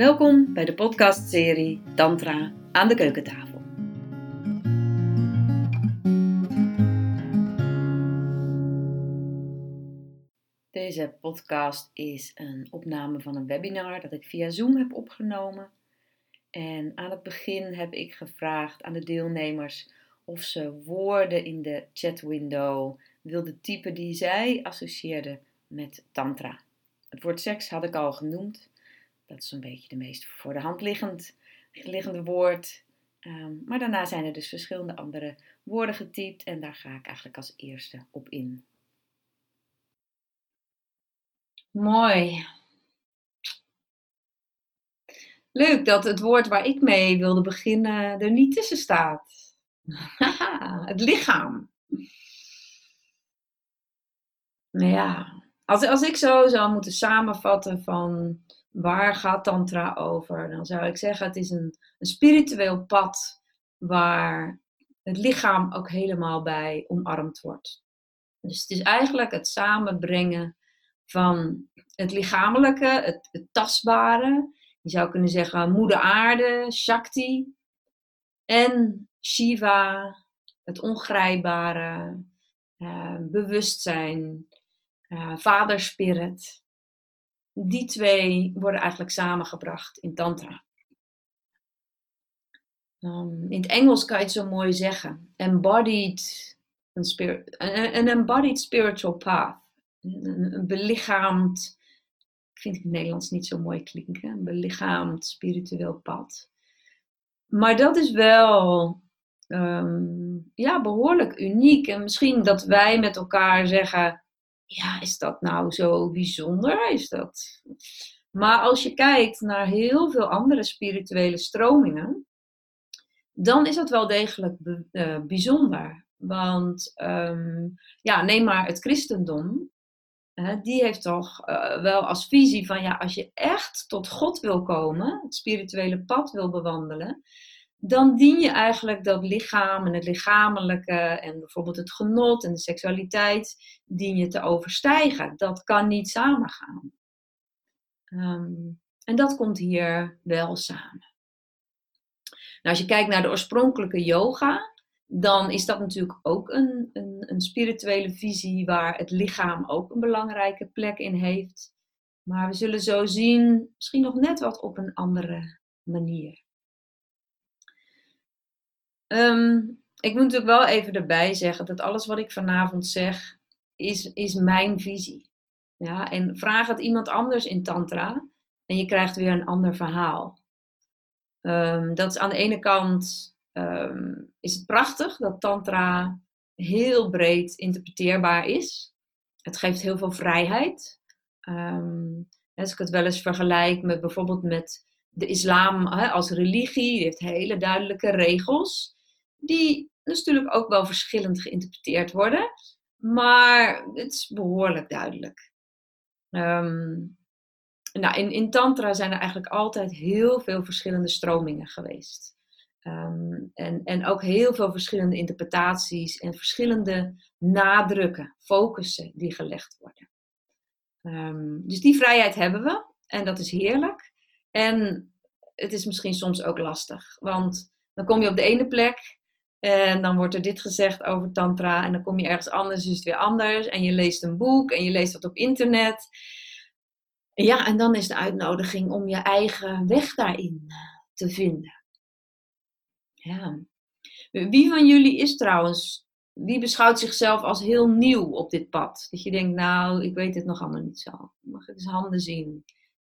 Welkom bij de podcastserie Tantra aan de keukentafel. Deze podcast is een opname van een webinar dat ik via Zoom heb opgenomen. En aan het begin heb ik gevraagd aan de deelnemers of ze woorden in de chatwindow wilden typen die zij associeerden met Tantra. Het woord seks had ik al genoemd. Dat is een beetje de meest voor de hand liggend, liggende woord. Um, maar daarna zijn er dus verschillende andere woorden getypt en daar ga ik eigenlijk als eerste op in. Mooi. Leuk dat het woord waar ik mee wilde beginnen er niet tussen staat. het lichaam. Nou ja, als, als ik zo zou moeten samenvatten van waar gaat Tantra over? Dan zou ik zeggen, het is een, een spiritueel pad waar het lichaam ook helemaal bij omarmd wordt. Dus het is eigenlijk het samenbrengen van het lichamelijke, het, tastbare. Je zou kunnen zeggen moeder aarde, Shakti. En Shiva, het ongrijpbare, uh, bewustzijn, uh, vaderspirit die twee worden eigenlijk samengebracht in Tantra. Um, in het Engels kan je het zo mooi zeggen: embodied, een embodied spiritual path. Een, belichaamd, ik vind het in het Nederlands niet zo mooi klinken, een belichaamd spiritueel pad. Maar dat is wel um, ja, behoorlijk uniek. En misschien dat wij met elkaar zeggen: ja, is dat nou zo bijzonder? Is dat... Maar als je kijkt naar heel veel andere spirituele stromingen, dan is dat wel degelijk uh, bijzonder. Want um, ja, neem maar het christendom. die heeft toch uh, wel als visie van ja, als je echt tot God wil komen, het spirituele pad wil bewandelen, dan dien je eigenlijk dat lichaam en het lichamelijke en bijvoorbeeld het genot en de seksualiteit dien je te overstijgen. Dat kan niet samengaan. Um, en dat komt hier wel samen. Nou, als je kijkt naar de oorspronkelijke yoga, dan is dat natuurlijk ook een, een, een spirituele visie waar het lichaam ook een belangrijke plek in heeft. Maar we zullen zo zien, misschien nog net wat op een andere manier. Um, ik moet natuurlijk wel even erbij zeggen dat alles wat ik vanavond zeg, is, is mijn visie. Ja, en vraag het iemand anders in Tantra en je krijgt weer een ander verhaal. Um, dat is aan de ene kant um, is het prachtig dat Tantra heel breed interpreteerbaar is. Het geeft heel veel vrijheid. Als ik het wel eens vergelijk met bijvoorbeeld met de islam als religie, die heeft hele duidelijke regels die natuurlijk ook wel verschillend geïnterpreteerd worden. Maar het is behoorlijk duidelijk. Um, nou, in, in Tantra zijn er eigenlijk altijd heel veel verschillende stromingen geweest. Um, en, en ook heel veel verschillende interpretaties en verschillende nadrukken, focussen die gelegd worden. Um, dus die vrijheid hebben we en dat is heerlijk. En het is misschien soms ook lastig, want dan kom je op de ene plek en dan wordt er dit gezegd over tantra en dan kom je ergens anders, is het weer anders. En je leest een boek en je leest wat op internet. Ja, en dan is de uitnodiging om je eigen weg daarin eh, te vinden. Ja. Wie van jullie is trouwens, wie beschouwt zichzelf als heel nieuw op dit pad? Dat je denkt, nou, ik weet het nog allemaal niet zo. Mag ik eens handen zien?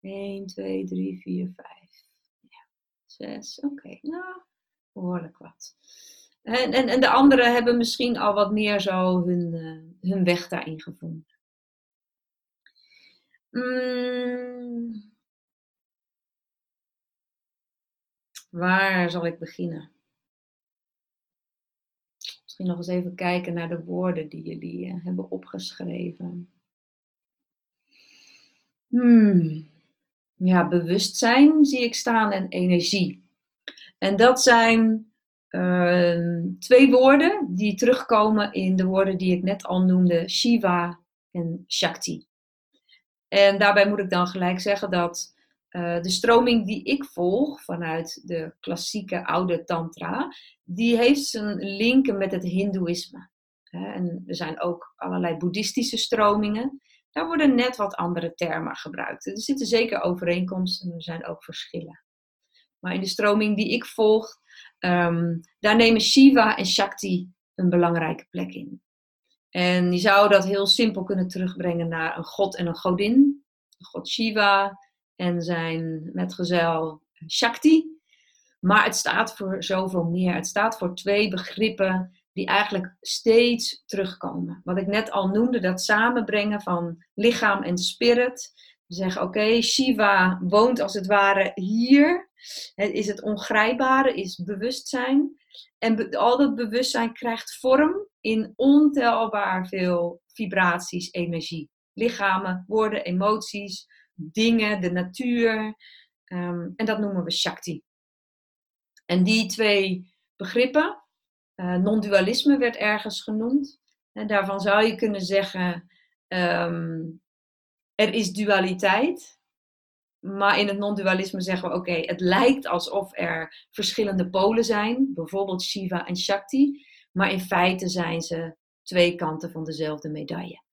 1, 2, 3, 4, 5. Ja, 6. Oké, nou, behoorlijk wat. En, en, de anderen hebben misschien al wat meer zo hun, uh, hun weg daarin gevonden. Mm. Waar zal ik beginnen? Misschien nog eens even kijken naar de woorden die jullie uh, hebben opgeschreven. Hmm. Ja, bewustzijn zie ik staan en energie. En dat zijn twee woorden die terugkomen in de woorden die ik net al noemde, Shiva en Shakti. En daarbij moet ik dan gelijk zeggen dat eh, de stroming die ik volg vanuit de klassieke oude tantra, die heeft zijn linken met het hindoeïsme. En er zijn ook allerlei boeddhistische stromingen. Daar worden net wat andere termen gebruikt. Er zitten zeker overeenkomsten en er zijn ook verschillen. Maar in de stroming die ik volg, um, daar nemen Shiva en Shakti een belangrijke plek in. En je zou dat heel simpel kunnen terugbrengen naar een god en een godin. God Shiva en zijn metgezel Shakti. Maar het staat voor zoveel meer. Het staat voor twee begrippen die eigenlijk steeds terugkomen. Wat ik net al noemde, dat samenbrengen van lichaam en spirit. Zeggen, oké, Shiva woont als het ware hier. Het is het ongrijpbare, is bewustzijn. En al dat bewustzijn krijgt vorm in ontelbaar veel vibraties, energie. Lichamen, woorden, emoties, dingen, de natuur. Ehm, en dat noemen we Shakti. En die twee begrippen, uh, non-dualisme werd ergens genoemd. En daarvan zou je kunnen zeggen, ehm, er is dualiteit. Maar in het non-dualisme zeggen we, oké, het lijkt alsof er verschillende polen zijn. Bijvoorbeeld Shiva en Shakti. Maar in feite zijn ze twee kanten van dezelfde medaille.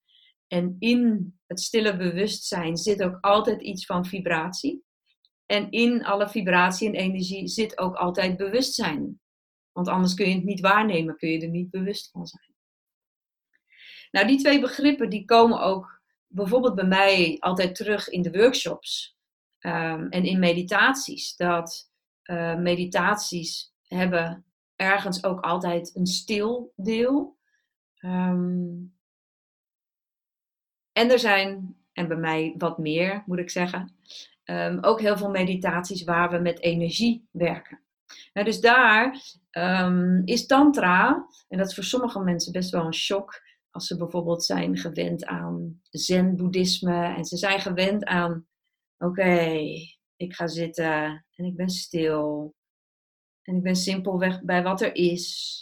En in het stille bewustzijn zit ook altijd iets van vibratie. En in alle vibratie en energie zit ook altijd bewustzijn. Want anders kun je het niet waarnemen, kun je er niet bewust van zijn. Nou, die twee begrippen die komen ook bijvoorbeeld bij mij altijd terug in de workshops um, en in meditaties. Dat uh, meditaties hebben ergens ook altijd een stil deel. Um, en er zijn, en bij mij wat meer moet ik zeggen, um, ook heel veel meditaties waar we met energie werken. dus daar is Tantra, en dat is voor sommige mensen best wel een shock, als ze bijvoorbeeld zijn gewend aan Zen-boeddhisme en ze zijn gewend aan: oké, ik ga zitten en ik ben stil en ik ben simpelweg bij wat er is.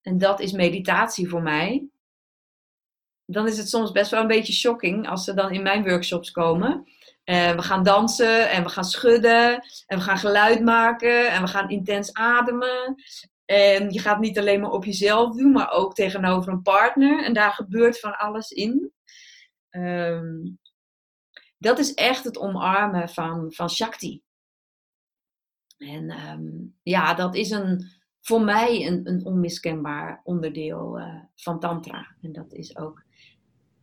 En dat is meditatie voor mij. Dan is het soms best wel een beetje shocking als ze dan in mijn workshops komen. En we gaan dansen en we gaan schudden en we gaan geluid maken en we gaan intens ademen. En je gaat niet alleen maar op jezelf doen, maar ook tegenover een partner. En daar gebeurt van alles in. Ehm, dat is echt het omarmen van, van Shakti. En ehm, ja, dat is een, voor mij een, een onmiskenbaar onderdeel uh, van Tantra. En dat is ook.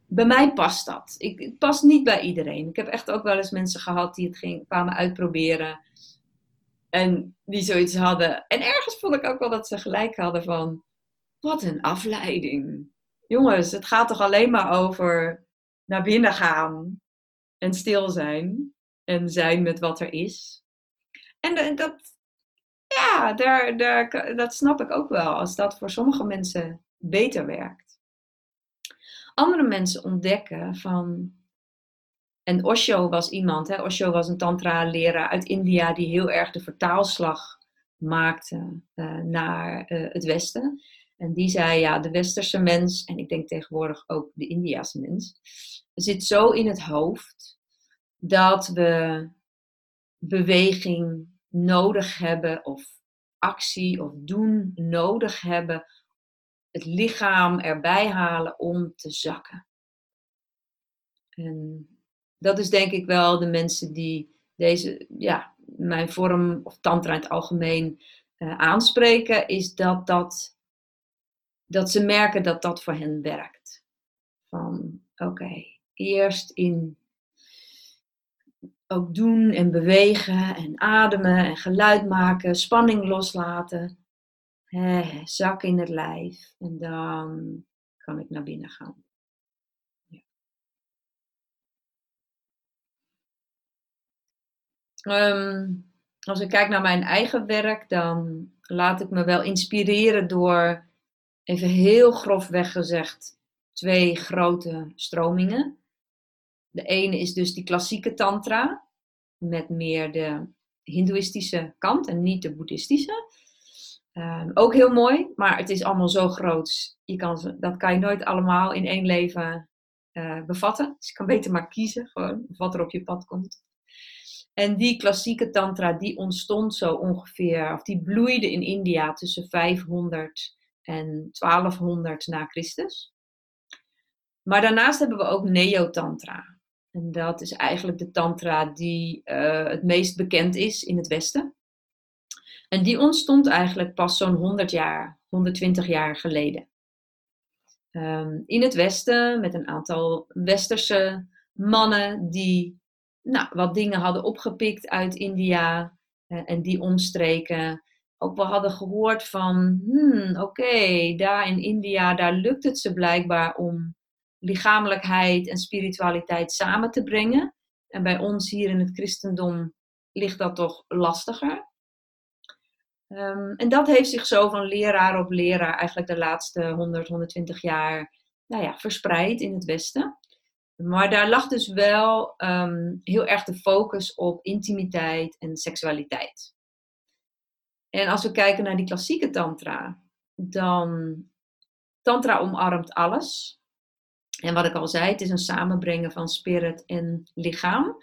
Bij mij past dat. Ik, het past niet bij iedereen. Ik heb echt ook wel eens mensen gehad die het ging, kwamen uitproberen. En die zoiets hadden. En ergens vond ik ook wel dat ze gelijk hadden van. Wat een afleiding. Jongens, het gaat toch alleen maar over naar binnen gaan. En stil zijn. En zijn met wat er is. En dat, ja, daar, daar, dat snap ik ook wel. Als dat voor sommige mensen beter werkt. Andere mensen ontdekken van en Osho was iemand, hè? Osho was een tantra-leraar uit India die heel erg de vertaalslag maakte uh, naar uh, het Westen. En die zei, ja, de westerse mens, en ik denk tegenwoordig ook de Indiase mens, zit zo in het hoofd dat we beweging nodig hebben of actie of doen nodig hebben, het lichaam erbij halen om te zakken. En dat is denk ik wel de mensen die deze, ja, mijn vorm of tantra in het algemeen uh, aanspreken, is dat, dat, dat ze merken dat dat voor hen werkt. Van oké, eerst in ook doen en bewegen en ademen en geluid maken, spanning loslaten, zak in het lijf en dan kan ik naar binnen gaan. Ehm, als ik kijk naar mijn eigen werk, dan laat ik me wel inspireren door, even heel grofweg gezegd, twee grote stromingen. De ene is dus die klassieke tantra, met meer de hindoeïstische kant en niet de boeddhistische. Ehm, ook heel mooi, maar het is allemaal zo groot. Je kan, dat kan je nooit allemaal in één leven uh, bevatten. Dus je kan beter maar kiezen, gewoon wat er op je pad komt. En die klassieke tantra die ontstond zo ongeveer, of die bloeide in India tussen 500 en 1200 na Christus. Maar daarnaast hebben we ook Neo-tantra. En dat is eigenlijk de tantra die uh, het meest bekend is in het Westen. En die ontstond eigenlijk pas zo'n 100 jaar, 120 jaar geleden. Um, in het Westen met een aantal Westerse mannen die nou, wat dingen hadden opgepikt uit India uh, en die omstreken. Ook wel hadden gehoord van, hmm, oké, daar in India, daar lukt het ze blijkbaar om lichamelijkheid en spiritualiteit samen te brengen. En bij ons hier in het christendom ligt dat toch lastiger. Um, en dat heeft zich zo van leraar op leraar eigenlijk de laatste 100, 120 jaar nou ja, verspreid in het Westen. Maar daar lag dus wel um, heel erg de focus op intimiteit en seksualiteit. En als we kijken naar die klassieke tantra, dan tantra omarmt alles. En wat ik al zei, het is een samenbrengen van spirit en lichaam.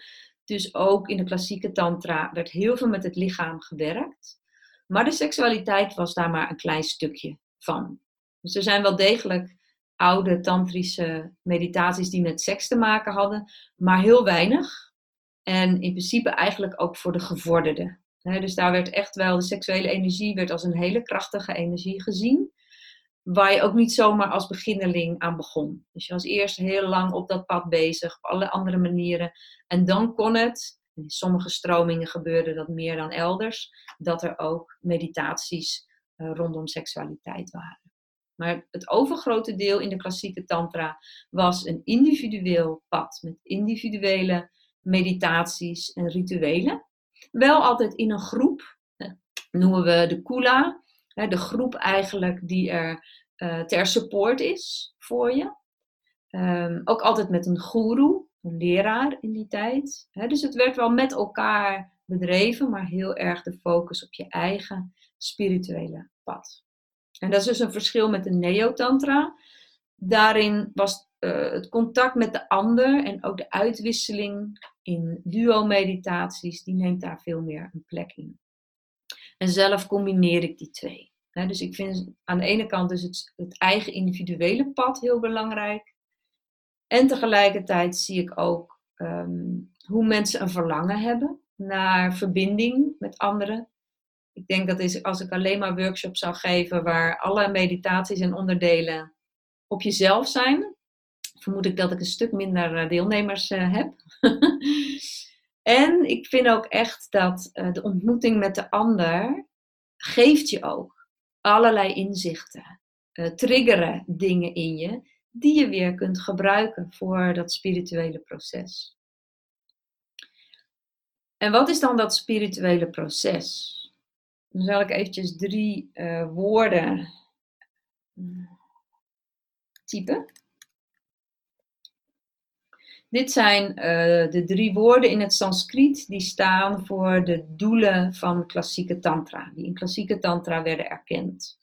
Dus ook in de klassieke tantra werd heel veel met het lichaam gewerkt. Maar de seksualiteit was daar maar een klein stukje van. Dus er zijn wel degelijk oude tantrische meditaties die met seks te maken hadden, maar heel weinig. En in principe eigenlijk ook voor de gevorderden. dus daar werd echt wel de seksuele energie werd als een hele krachtige energie gezien. Waar je ook niet zomaar als beginneling aan begon. Dus je was eerst heel lang op dat pad bezig, op alle andere manieren. En dan kon het, in sommige stromingen gebeurde dat meer dan elders, dat er ook meditaties uh, rondom seksualiteit waren. Maar het overgrote deel in de klassieke tantra was een individueel pad met individuele meditaties en rituelen. Wel altijd in een groep, noemen we de kula, de groep eigenlijk die er uh, ter support is voor je. Um, ook altijd met een guru, een leraar in die tijd. dus het werd wel met elkaar bedreven, maar heel erg de focus op je eigen spirituele pad. En dat is dus een verschil met de Neo-Tantra. Daarin was uh, het contact met de ander en ook de uitwisseling in duo-meditaties, die neemt daar veel meer een plek in. En zelf combineer ik die twee. dus ik vind aan de ene kant dus het, het eigen individuele pad heel belangrijk. En tegelijkertijd zie ik ook um, hoe mensen een verlangen hebben naar verbinding met anderen ik denk dat is, als ik alleen maar workshops zou geven waar alle meditaties en onderdelen op jezelf zijn, vermoed ik dat ik een stuk minder eh, deelnemers uh, heb. en ik vind ook echt dat uh, de ontmoeting met de ander geeft je ook allerlei inzichten, triggeren dingen in je die je weer kunt gebruiken voor dat spirituele proces. En wat is dan dat spirituele proces? Dan zal ik eventjes drie uh, woorden typen. Dit zijn uh, de drie woorden in het Sanskriet die staan voor de doelen van klassieke tantra, die in klassieke tantra werden erkend.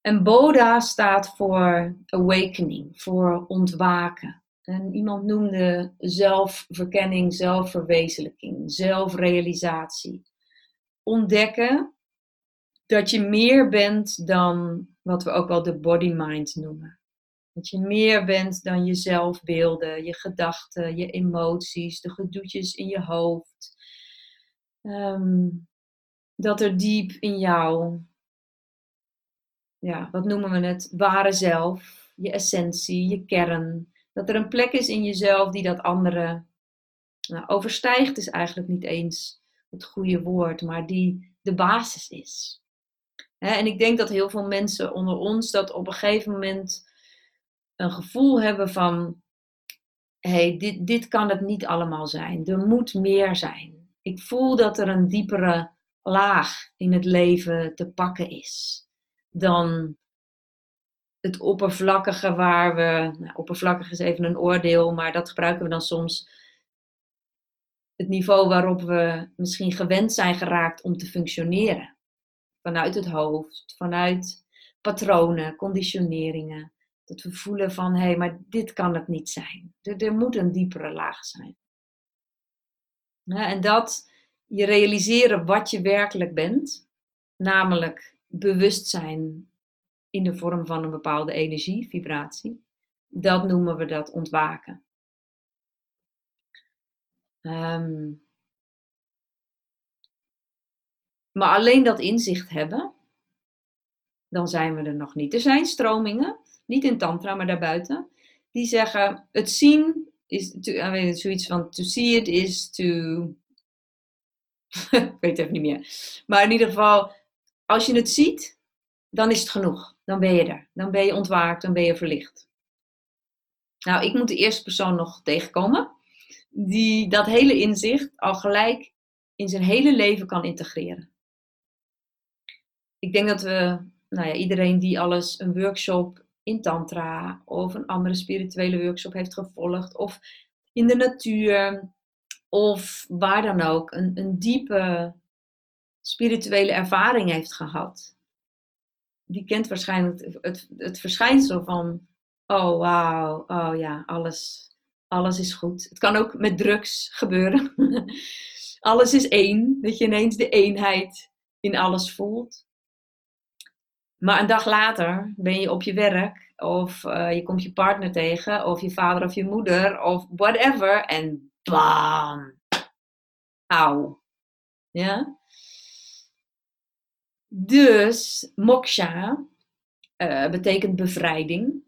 En Bodha staat voor awakening, voor ontwaken. En iemand noemde zelfverkenning, zelfverwezenlijking, zelfrealisatie ontdekken dat je meer bent dan wat we ook wel de body-mind noemen. Dat je meer bent dan je zelfbeelden, je gedachten, je emoties, de gedoetjes in je hoofd. Ehm, dat er diep in jou, ja, wat noemen we het, ware zelf, je essentie, je kern. Dat er een plek is in jezelf die dat andere nou, overstijgt, is eigenlijk niet eens het goede woord, maar die de basis is. en ik denk dat heel veel mensen onder ons dat op een gegeven moment een gevoel hebben van: hé, hey, dit, dit kan het niet allemaal zijn. Er moet meer zijn. Ik voel dat er een diepere laag in het leven te pakken is dan het oppervlakkige waar we, nou, oppervlakkig is even een oordeel, maar dat gebruiken we dan soms het niveau waarop we misschien gewend zijn geraakt om te functioneren. Vanuit het hoofd, vanuit patronen, conditioneringen. Dat we voelen van, hé, hey, maar dit kan het niet zijn. Er, er moet een diepere laag zijn. En dat je realiseren wat je werkelijk bent, namelijk bewustzijn in de vorm van een bepaalde energie, vibratie, dat noemen we dat ontwaken. Ehm, maar alleen dat inzicht hebben, dan zijn we er nog niet. Er zijn stromingen, niet in Tantra, maar daarbuiten, die zeggen: het zien is mean, zoiets van: to see it is to. ik weet het even niet meer. Maar in ieder geval, als je het ziet, dan is het genoeg. Dan ben je er. Dan ben je ontwaakt, dan ben je verlicht. Nou, ik moet de eerste persoon nog tegenkomen die dat hele inzicht al gelijk in zijn hele leven kan integreren. Ik denk dat we, nou ja, iedereen die alles een workshop in Tantra of een andere spirituele workshop heeft gevolgd, of in de natuur, of waar dan ook, een, een diepe spirituele ervaring heeft gehad. Die kent waarschijnlijk het, het, het verschijnsel van, oh wauw, oh ja, alles, alles is goed. Het kan ook met drugs gebeuren. alles is één, dat je ineens de eenheid in alles voelt. Maar een dag later ben je op je werk of uh, je komt je partner tegen of je vader of je moeder of whatever en bam, auw. Ja? Dus moksha uh, betekent bevrijding.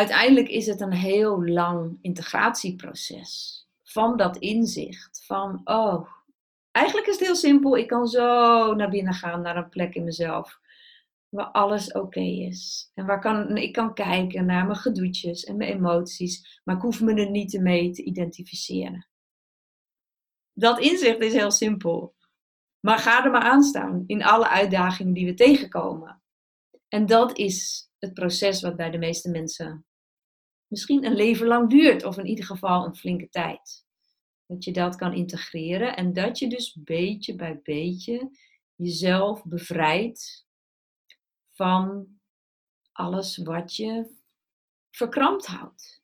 Uiteindelijk is het een heel lang integratieproces van dat inzicht van oh Eigenlijk is het heel simpel. Ik kan zo naar binnen gaan, naar een plek in mezelf. Waar alles oké is. En waar kan, ik kan kijken naar mijn gedoetjes en mijn emoties. Maar ik hoef me er niet mee te identificeren. Dat inzicht is heel simpel. Maar ga er maar aan staan in alle uitdagingen die we tegenkomen. En dat is het proces wat bij de meeste mensen misschien een leven lang duurt, of in ieder geval een flinke tijd. Dat je dat kan integreren en dat je dus beetje bij beetje jezelf bevrijdt van alles wat je verkrampt houdt.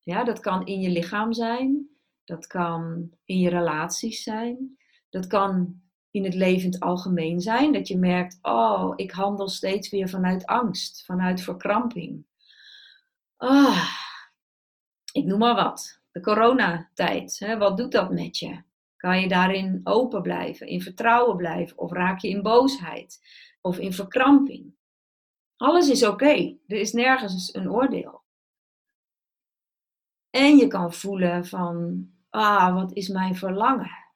Ja, dat kan in je lichaam zijn, dat kan in je relaties zijn, dat kan in het leven in het algemeen zijn. Dat je merkt, oh, ik handel steeds weer vanuit angst, vanuit verkramping. Ah, ik noem maar wat de coronatijd. Hè, wat doet dat met je? Kan je daarin open blijven, in vertrouwen blijven? Of raak je in boosheid of in verkramping? Alles is oké. Er is nergens een oordeel. En je kan voelen van, ah, wat is mijn verlangen?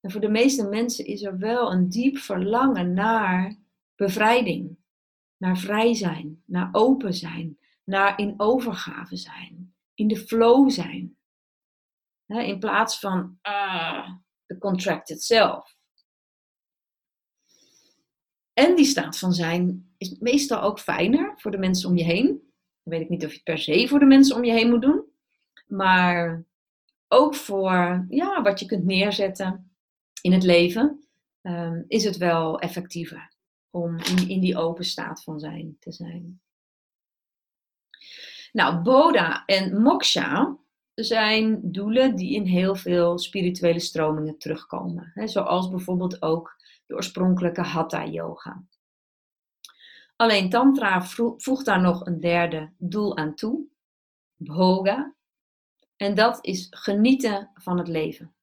En voor de meeste mensen is er wel een diep verlangen naar bevrijding, naar vrij zijn, naar open zijn, naar in overgave zijn in de flow zijn. in plaats van uh, de contracted self. En die staat van zijn is meestal ook fijner voor de mensen om je heen. Dan weet ik niet of je het per se voor de mensen om je heen moet doen. Maar ook voor ja, wat je kunt neerzetten in het leven, um, is het wel effectiever om in die open staat van zijn te zijn. Nou, Boda en Moksha zijn doelen die in heel veel spirituele stromingen terugkomen. Zoals bijvoorbeeld ook de oorspronkelijke Hatha Yoga. Alleen Tantra voegt daar nog een derde doel aan toe, Bhoga. En dat is genieten van het leven.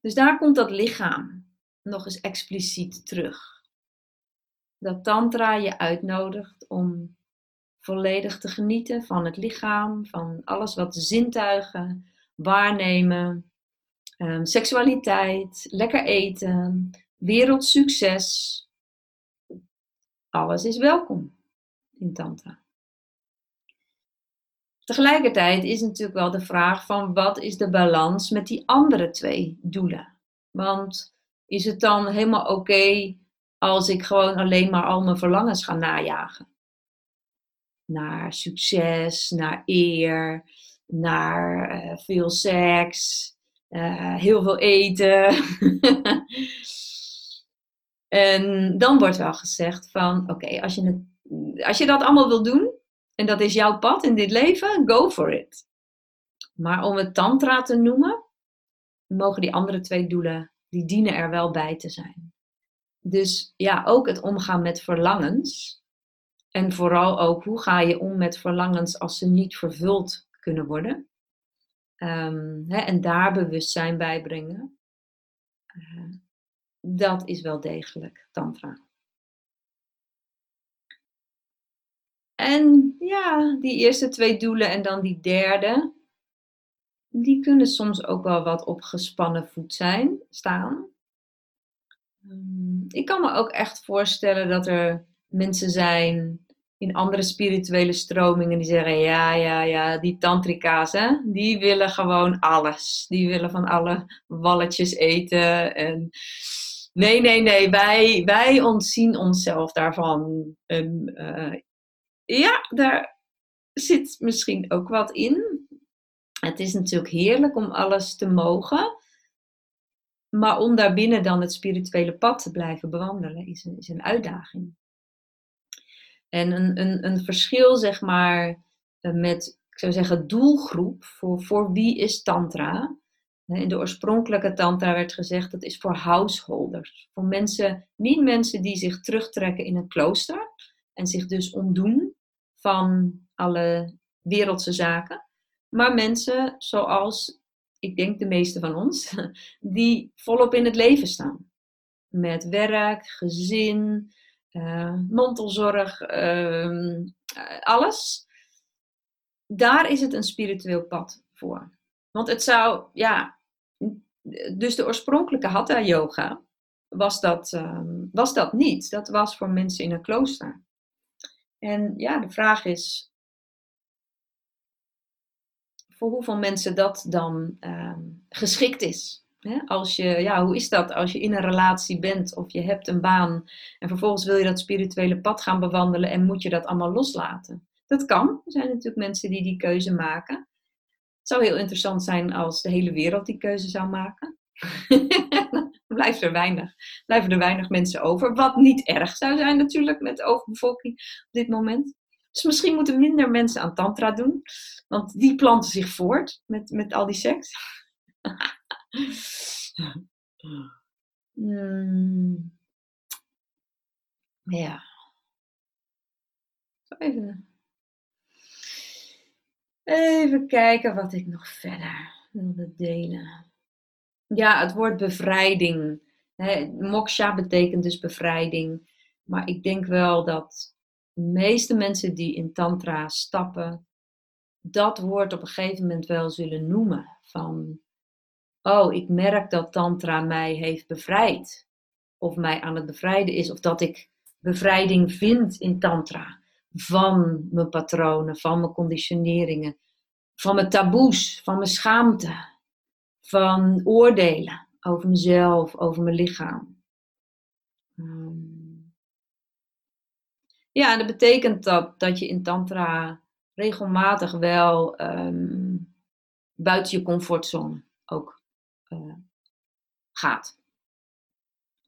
Dus daar komt dat lichaam nog eens expliciet terug. Dat Tantra je uitnodigt om volledig te genieten van het lichaam, van alles wat zintuigen waarnemen, um, seksualiteit, lekker eten, wereldsucces. Alles is welkom in Tantra. Tegelijkertijd is natuurlijk wel de vraag van wat is de balans met die andere twee doelen? Want is het dan helemaal oké als ik gewoon alleen maar al mijn verlangens ga najagen? Naar succes, naar eer, naar uh, veel seks, uh, heel veel eten. en dan wordt wel gezegd van, oké, als, je als je dat allemaal wil doen, en dat is jouw pad in dit leven, go for it. Maar om het tantra te noemen, mogen die andere twee doelen, die dienen er wel bij te zijn. Dus ja, ook het omgaan met verlangens. En vooral ook hoe ga je om met verlangens als ze niet vervuld kunnen worden. Ehm, hè, en daar bewustzijn bij brengen. Uh, dat is wel degelijk tantra. En ja, die eerste twee doelen en dan die derde, die kunnen soms ook wel wat op gespannen voet zijn, staan. Ehm, ik kan me ook echt voorstellen dat er mensen zijn in andere spirituele stromingen die zeggen: ja, ja, ja, die tantrika's, hè, die willen gewoon alles. Die willen van alle walletjes eten. En nee, nee, nee, wij, wij ontzien onszelf daarvan. En, uh, ja, daar zit misschien ook wat in. Het is natuurlijk heerlijk om alles te mogen. Maar om daarbinnen dan het spirituele pad te blijven bewandelen is een, is een uitdaging. En een, een, een verschil, zeg maar, eh, met, ik zou zeggen, doelgroep. Voor, voor wie is Tantra? In de oorspronkelijke Tantra werd gezegd dat is voor householders. Voor mensen, niet mensen die zich terugtrekken in een klooster en zich dus ontdoen van alle wereldse zaken. Maar mensen zoals, ik denk de meeste van ons, die volop in het leven staan. Met werk, gezin, mantelzorg, ehm, eh, alles. Daar is het een spiritueel pad voor. Want het zou, ja, dus de oorspronkelijke Hatha Yoga was dat, ehm, was dat niet. Dat was voor mensen in een klooster. En ja, de vraag is voor hoeveel mensen dat dan ehm, geschikt is. Als je, ja, hoe is dat als je in een relatie bent of je hebt een baan en vervolgens wil je dat spirituele pad gaan bewandelen en moet je dat allemaal loslaten? Dat kan. Er zijn natuurlijk mensen die die keuze maken. Het zou heel interessant zijn als de hele wereld die keuze zou maken. blijft er weinig, blijven er weinig mensen over. Wat niet erg zou zijn natuurlijk met de overbevolking op dit moment. Dus misschien moeten minder mensen aan tantra doen. Want die planten zich voort met, met al die seks. Ja. Even, even kijken wat ik nog verder wilde delen. Ja, het woord bevrijding. moksha betekent dus bevrijding. Maar ik denk wel dat de meeste mensen die in Tantra stappen, dat woord op een gegeven moment wel zullen noemen. Van, oh, ik merk dat Tantra mij heeft bevrijd. Of mij aan het bevrijden is. Of dat ik bevrijding vind in Tantra. Van mijn patronen, van mijn conditioneringen, van mijn taboes, van mijn schaamte van oordelen over mezelf, over mijn lichaam. Um, ja, dat betekent dat, dat je in Tantra regelmatig wel um, buiten je comfortzone gaat.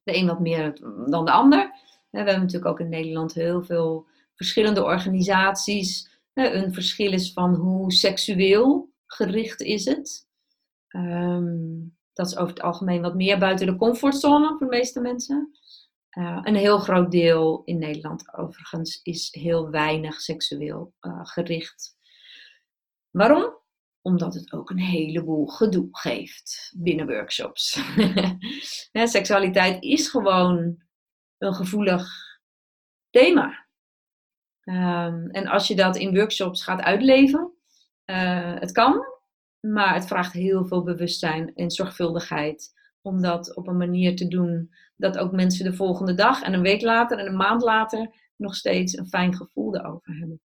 De een wat meer dan de ander. We hebben natuurlijk ook in Nederland heel veel verschillende organisaties. Een verschil is van hoe seksueel gericht is het. Um, dat is over het algemeen wat meer buiten de comfortzone voor de meeste mensen. Uh, een heel groot deel in Nederland overigens is heel weinig seksueel uh, gericht. Waarom? Omdat het ook een heleboel gedoe geeft binnen workshops. seksualiteit is gewoon een gevoelig thema. Um, en als je dat in workshops gaat uitleven, uh, het kan, maar het vraagt heel veel bewustzijn en zorgvuldigheid om dat op een manier te doen dat ook mensen de volgende dag en een week later en een maand later nog steeds een fijn gevoel erover hebben.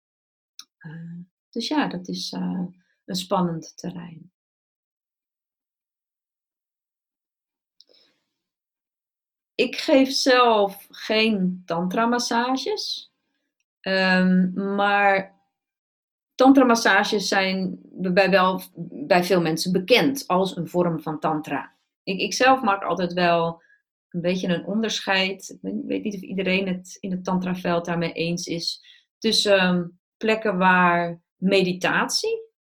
Uh, dus ja, dat is uh, een spannend terrein. Ik geef zelf geen tantra-massages, um, maar Tantra-massages zijn bij, wel, bij veel mensen bekend als een vorm van tantra. Ik, ik zelf maak altijd wel een beetje een onderscheid. Ik weet niet of iedereen het in het tantraveld daarmee eens is. Tussen ehm, plekken waar meditatie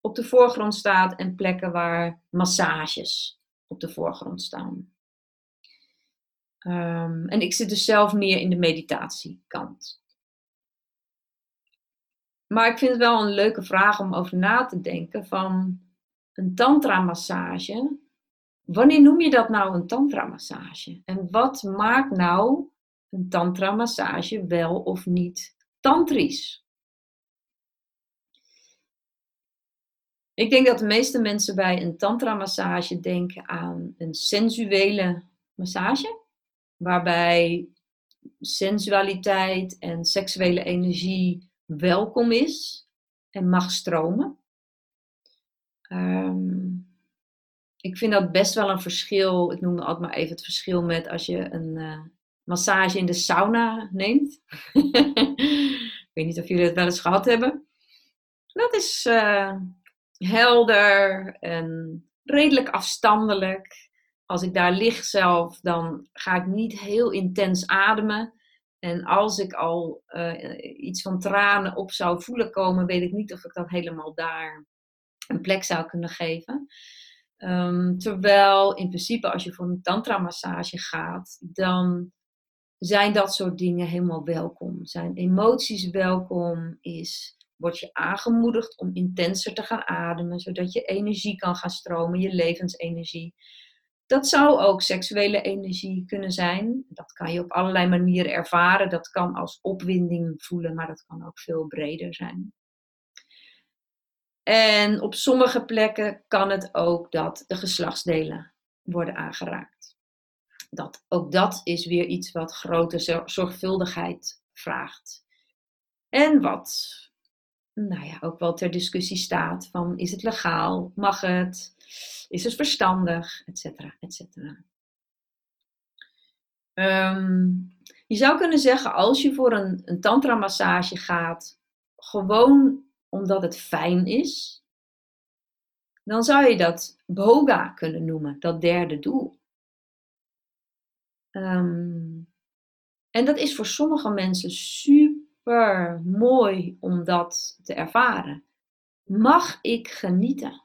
op de voorgrond staat en plekken waar massages op de voorgrond staan. Ehm, en ik zit dus zelf meer in de meditatiekant. Maar ik vind het wel een leuke vraag om over na te denken van een tantra-massage. Wanneer noem je dat nou een tantra-massage? En wat maakt nou een tantra-massage wel of niet tantrisch? Ik denk dat de meeste mensen bij een tantra-massage denken aan een sensuele massage, waarbij sensualiteit en seksuele energie welkom is en mag stromen. Ehm, ik vind dat best wel een verschil. Ik noem altijd maar even het verschil met als je een uh, massage in de sauna neemt. ik weet niet of jullie het wel eens gehad hebben. Dat is uh, helder en redelijk afstandelijk. Als ik daar lig zelf, dan ga ik niet heel intens ademen. En als ik al uh, iets van tranen op zou voelen komen, weet ik niet of ik dat helemaal daar een plek zou kunnen geven. Um, terwijl in principe als je voor een tantra-massage gaat, dan zijn dat soort dingen helemaal welkom. Zijn emoties welkom, is, word je aangemoedigd om intenser te gaan ademen, zodat je energie kan gaan stromen, je levensenergie. Dat zou ook seksuele energie kunnen zijn. Dat kan je op allerlei manieren ervaren. Dat kan als opwinding voelen, maar dat kan ook veel breder zijn. En op sommige plekken kan het ook dat de geslachtsdelen worden aangeraakt. Dat, ook dat is weer iets wat grote zorgvuldigheid vraagt. En wat nou ja, ook wel ter discussie staat van is het legaal, mag het, is het verstandig, et cetera, et cetera. Ehm, je zou kunnen zeggen, als je voor een, een tantra-massage gaat, gewoon omdat het fijn is, dan zou je dat boga kunnen noemen, dat derde doel. Ehm, en dat is voor sommige mensen super mooi om dat te ervaren. Mag ik genieten?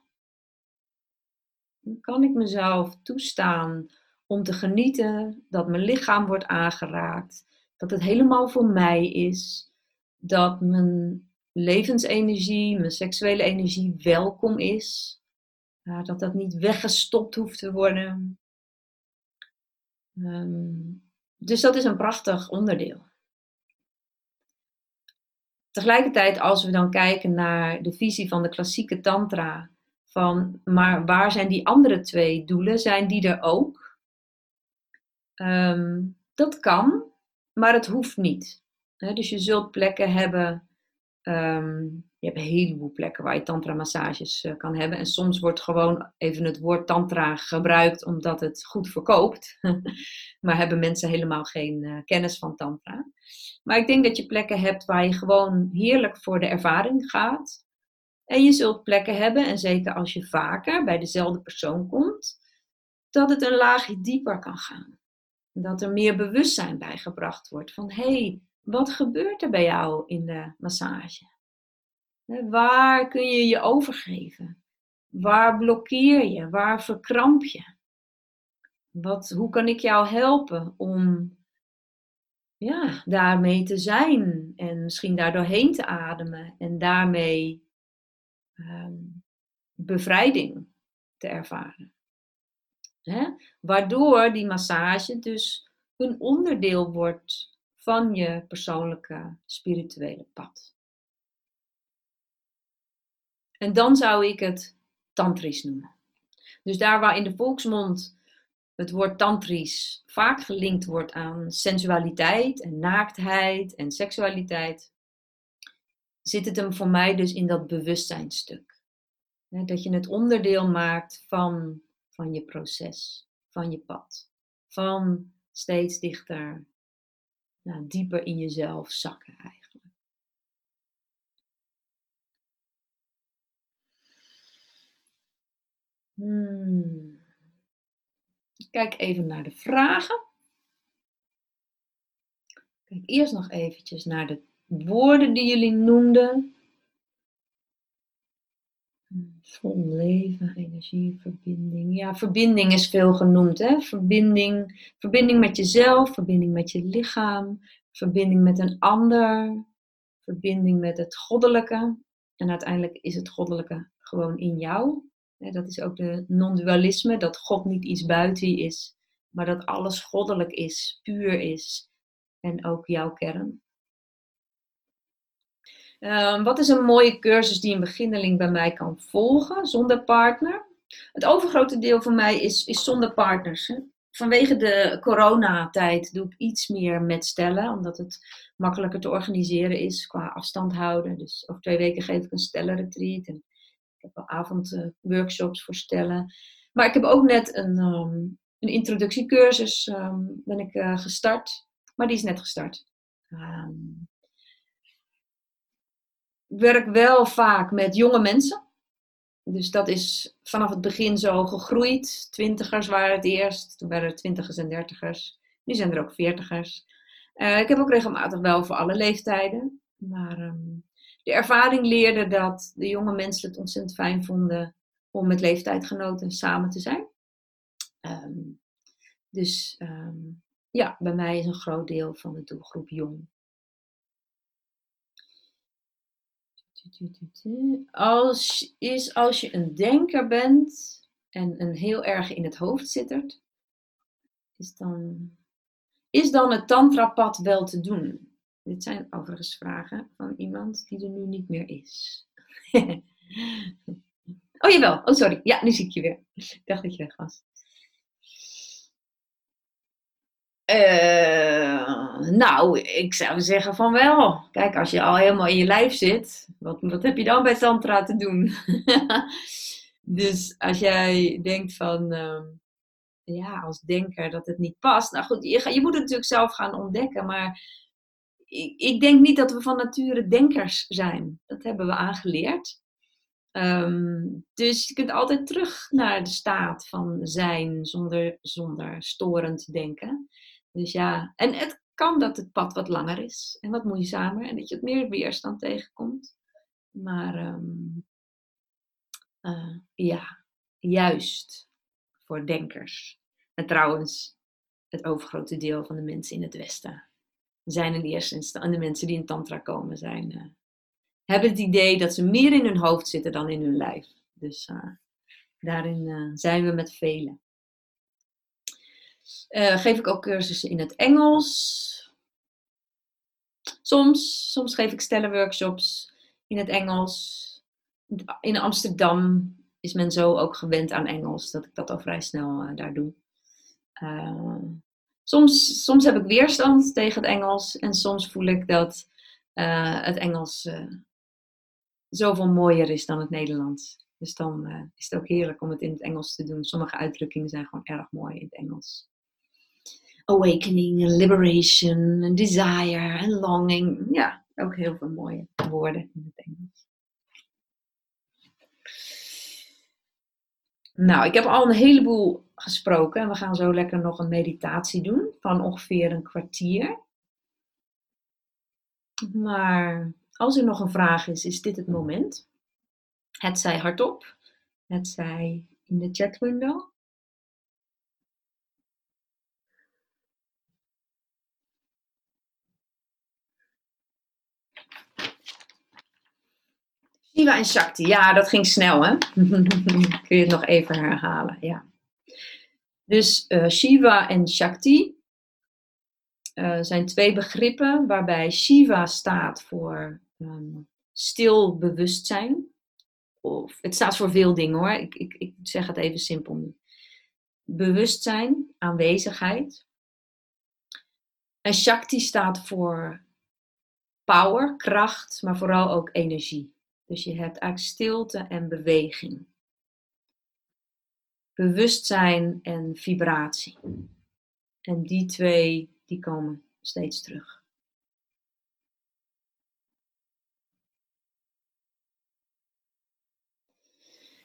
Kan ik mezelf toestaan om te genieten dat mijn lichaam wordt aangeraakt, dat het helemaal voor mij is, dat mijn levensenergie, mijn seksuele energie welkom is. dat dat niet weggestopt hoeft te worden. Ehm, dus dat is een prachtig onderdeel. Tegelijkertijd, als we dan kijken naar de visie van de klassieke Tantra, van maar waar zijn die andere twee doelen? Zijn die er ook? Ehm, dat kan, maar het hoeft niet. dus je zult plekken hebben Ehm, je hebt een heleboel plekken waar je tantra-massages uh, kan hebben. En soms wordt gewoon even het woord tantra gebruikt omdat het goed verkoopt. maar hebben mensen helemaal geen uh, kennis van tantra. Maar ik denk dat je plekken hebt waar je gewoon heerlijk voor de ervaring gaat. En je zult plekken hebben, en zeker als je vaker bij dezelfde persoon komt, dat het een laagje dieper kan gaan. Dat er meer bewustzijn bij gebracht wordt van hé, hey, wat gebeurt er bij jou in de massage? Waar kun je je overgeven? Waar blokkeer je? Waar verkramp je? Wat, hoe kan ik jou helpen om ja, daarmee te zijn en misschien daar doorheen te ademen en daarmee ehm, bevrijding te ervaren? Waardoor die massage dus een onderdeel wordt van je persoonlijke spirituele pad. En dan zou ik het tantrisch noemen. Dus daar waar in de volksmond het woord tantrisch vaak gelinkt wordt aan sensualiteit en naaktheid en seksualiteit, zit het hem voor mij dus in dat bewustzijnstuk. Dat je het onderdeel maakt van, van je proces, van je pad, van steeds dichter nou, dieper in jezelf zakken eigenlijk. Hmm. Kijk even naar de vragen. Kijk eerst nog eventjes naar de woorden die jullie noemden. Vol leven, energie, verbinding. Ja, verbinding is veel genoemd. Hè? Verbinding, verbinding met jezelf, verbinding met je lichaam, verbinding met een ander, verbinding met het goddelijke. En uiteindelijk is het goddelijke gewoon in jou. Dat is ook de non-dualisme, dat God niet iets buiten is, maar dat alles goddelijk is, puur is en ook jouw kern. Ehm, wat is een mooie cursus die een beginneling bij mij kan volgen zonder partner? Het overgrote deel van mij is, is zonder partners. Hè? Vanwege de coronatijd doe ik iets meer met stellen, omdat het makkelijker te organiseren is qua afstand houden. Dus over twee weken geef ik een stellenretreat en ik heb wel avondworkshops voor stellen. Maar ik heb ook net een, um, een introductiecursus um, ben ik, uh, gestart, maar die is net gestart. Werk wel vaak met jonge mensen. Dus dat is vanaf het begin zo gegroeid. Twintigers waren het eerst, toen werden er twintigers en dertigers. Nu zijn er ook veertigers. Uh, ik heb ook regelmatig wel voor alle leeftijden. Maar um, de ervaring leerde dat de jonge mensen het ontzettend fijn vonden om met leeftijdgenoten samen te zijn. Um, dus um, ja, bij mij is een groot deel van de doelgroep jong. Als, is als je een denker bent en een heel erg in het hoofd zittert, is dan, is dan het tantrapad wel te doen? Dit zijn overigens vragen van iemand die er nu niet meer is. oh jawel, oh sorry, ja nu zie ik je weer. Ik dacht dat je weg was. Uh, nou, ik zou zeggen van wel. Kijk, als je al helemaal in je lijf zit, wat, wat heb je dan bij Tantra te doen? dus als jij denkt van, uh, ja, als denker dat het niet past. Nou goed, je, je moet het natuurlijk zelf gaan ontdekken, maar ik, ik, denk niet dat we van nature denkers zijn. Dat hebben we aangeleerd. Um, dus je kunt altijd terug naar de staat van zijn zonder, zonder storend denken. Dus ja, en het kan dat het pad wat langer is en wat moeizamer en dat je het meer weerstand tegenkomt. Maar um, uh, ja, juist voor denkers. En trouwens, het overgrote deel van de mensen in het Westen zijn in eerste instantie, de mensen die in Tantra komen, zijn, uh, hebben het idee dat ze meer in hun hoofd zitten dan in hun lijf. Dus uh, daarin zijn we met velen. Uh, geef ik ook cursussen in het Engels. Soms, soms geef ik stellenworkshops in het Engels. In Amsterdam is men zo ook gewend aan Engels dat ik dat al vrij snel uh, daar doe. Uh, soms, soms heb ik weerstand tegen het Engels en soms voel ik dat het Engels zoveel mooier is dan het Nederlands. Dus dan is het ook heerlijk om het in het Engels te doen. Sommige uitdrukkingen zijn gewoon erg mooi in het Engels awakening en liberation desire en longing. Ja, ook heel veel mooie woorden in het Engels. Nou, ik heb al een heleboel gesproken en we gaan zo lekker nog een meditatie doen van ongeveer een kwartier. Maar als er nog een vraag is, is dit het moment. Het zij hardop, het zij in de chatwindow. Shiva en Shakti, ja, dat ging snel, hè? Kun je het nog even herhalen, ja. Dus uh, Shiva en Shakti uh, zijn twee begrippen waarbij Shiva staat voor um, stil bewustzijn. Of, het staat voor veel dingen hoor, ik, ik, ik zeg het even simpel nu. Bewustzijn, aanwezigheid. En Shakti staat voor power, kracht, maar vooral ook energie. Dus je hebt eigenlijk stilte en beweging. Bewustzijn en vibratie. En die twee, die komen steeds terug.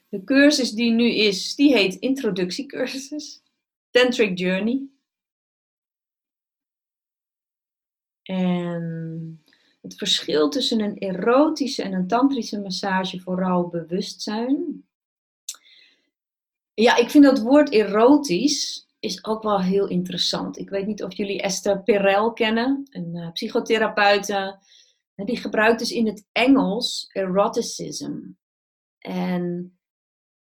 De cursus die nu is, die heet Introductiecursus. Tantric Journey. En het verschil tussen een erotische en een tantrische massage vooral bewustzijn. Ja, ik vind dat woord erotisch is ook wel heel interessant. Ik weet niet of jullie Esther Perel kennen, een uh, psychotherapeute. Die gebruikt dus in het Engels eroticism. En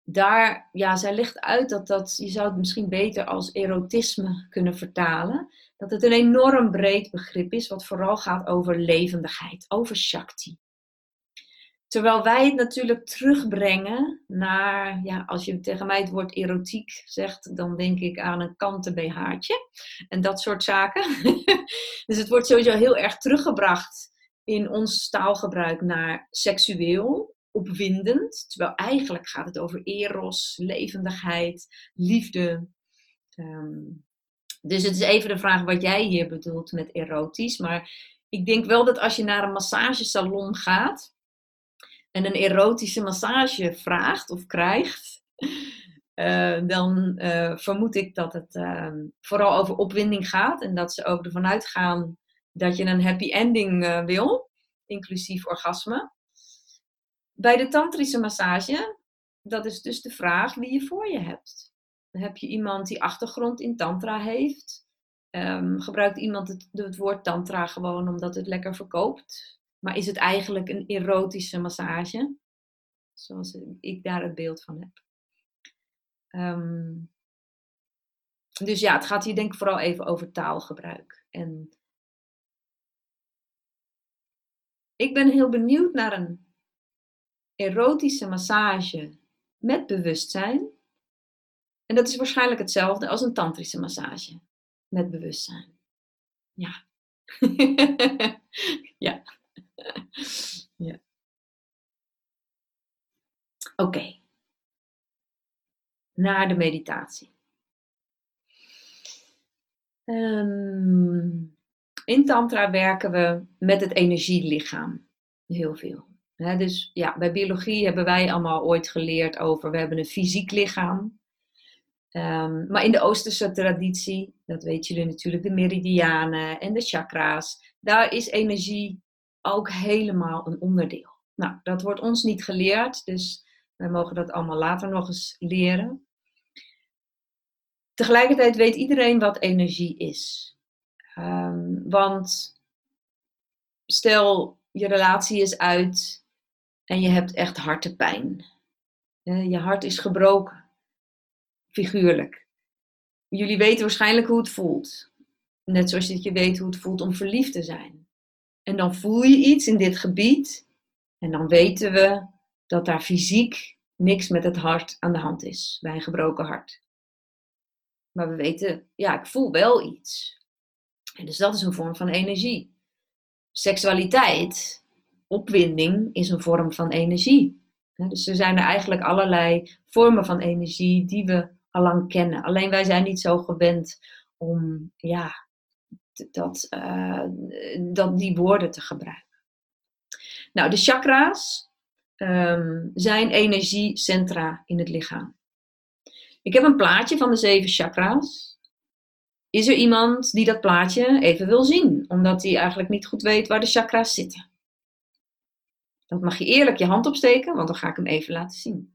daar, ja, zij legt uit dat dat, je zou het misschien beter als erotisme kunnen vertalen. Dat het een enorm breed begrip is, wat vooral gaat over levendigheid, over Shakti. Terwijl wij het natuurlijk terugbrengen naar, ja, als je tegen mij het woord erotiek zegt, dan denk ik aan een kanten BH'tje en dat soort zaken. dus het wordt sowieso heel erg teruggebracht in ons taalgebruik naar seksueel, opwindend. Terwijl eigenlijk gaat het over eros, levendigheid, liefde. Ehm, dus het is even de vraag wat jij hier bedoelt met erotisch. Maar ik denk wel dat als je naar een massagesalon gaat en een erotische massage vraagt of krijgt, uh, dan uh, vermoed ik dat het uh, vooral over opwinding gaat en dat ze ook ervan uitgaan dat je een happy ending eh, wil, inclusief orgasme. Bij de tantrische massage, dat is dus de vraag wie je voor je hebt. Heb je iemand die achtergrond in tantra heeft. Um, gebruikt iemand het, het woord tantra gewoon omdat het lekker verkoopt? Maar is het eigenlijk een erotische massage? Zoals ik daar het beeld van heb. Um, dus ja, het gaat hier denk ik vooral even over taalgebruik. En ik ben heel benieuwd naar een erotische massage met bewustzijn. En dat is waarschijnlijk hetzelfde als een tantrische massage met bewustzijn. Ja. ja. ja. Oké. Okay. Naar de meditatie. Um, in Tantra werken we met het energielichaam. Heel veel. dus ja, bij biologie hebben wij allemaal ooit geleerd over, we hebben een fysiek lichaam. Um, maar in de Oosterse traditie, dat weten jullie natuurlijk, de meridianen en de chakra's, daar is energie ook helemaal een onderdeel. Nou, dat wordt ons niet geleerd, dus wij mogen dat allemaal later nog eens leren. Tegelijkertijd weet iedereen wat energie is. Um, want stel je relatie is uit en je hebt echt hartepijn. Je hart is gebroken, figuurlijk. Jullie weten waarschijnlijk hoe het voelt. Net zoals je weet hoe het voelt om verliefd te zijn. En dan voel je iets in dit gebied en dan weten we dat daar fysiek niks met het hart aan de hand is bij een gebroken hart. Maar we weten, ja, ik voel wel iets. En dus dat is een vorm van energie. Seksualiteit, opwinding, is een vorm van energie. Dus er zijn er eigenlijk allerlei vormen van energie die we al lang kennen. Alleen wij zijn niet zo gewend om ja, dat, uh, dat die woorden te gebruiken. Nou, de chakra's um, zijn energiecentra in het lichaam. Ik heb een plaatje van de zeven chakra's. Is er iemand die dat plaatje even wil zien, omdat hij eigenlijk niet goed weet waar de chakra's zitten? Dan mag je eerlijk je hand opsteken, want dan ga ik hem even laten zien.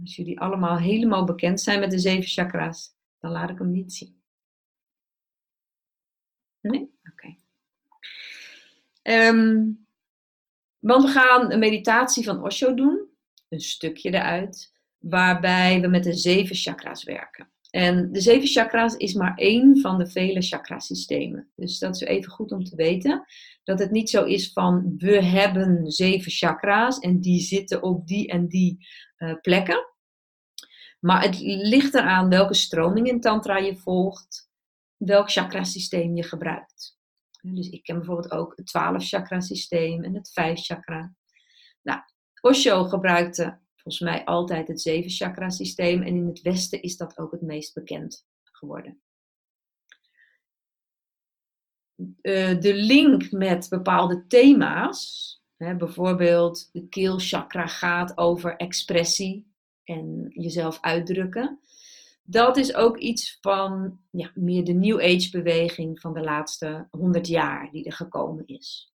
Als jullie allemaal helemaal bekend zijn met de zeven chakra's, dan laat ik hem niet zien. Nee? Oké. Ehm, want we gaan een meditatie van Osho doen, een stukje eruit, waarbij we met de zeven chakra's werken. En de zeven chakra's is maar één van de vele chakrasystemen. Dus dat is even goed om te weten. Dat het niet zo is van we hebben zeven chakra's en die zitten op die en die plekken. Maar het ligt eraan welke stroming in Tantra je volgt, welk chakrasysteem je gebruikt. Dus ik ken bijvoorbeeld ook het 12 chakra systeem en het 5 chakra. Nou, Osho gebruikte volgens mij altijd het zeven chakra systeem. En in het Westen is dat ook het meest bekend geworden. Uh, de link met bepaalde thema's, bijvoorbeeld de keelchakra gaat over expressie en jezelf uitdrukken. Dat is ook iets van ja, meer de New Age beweging van de laatste honderd jaar die er gekomen is.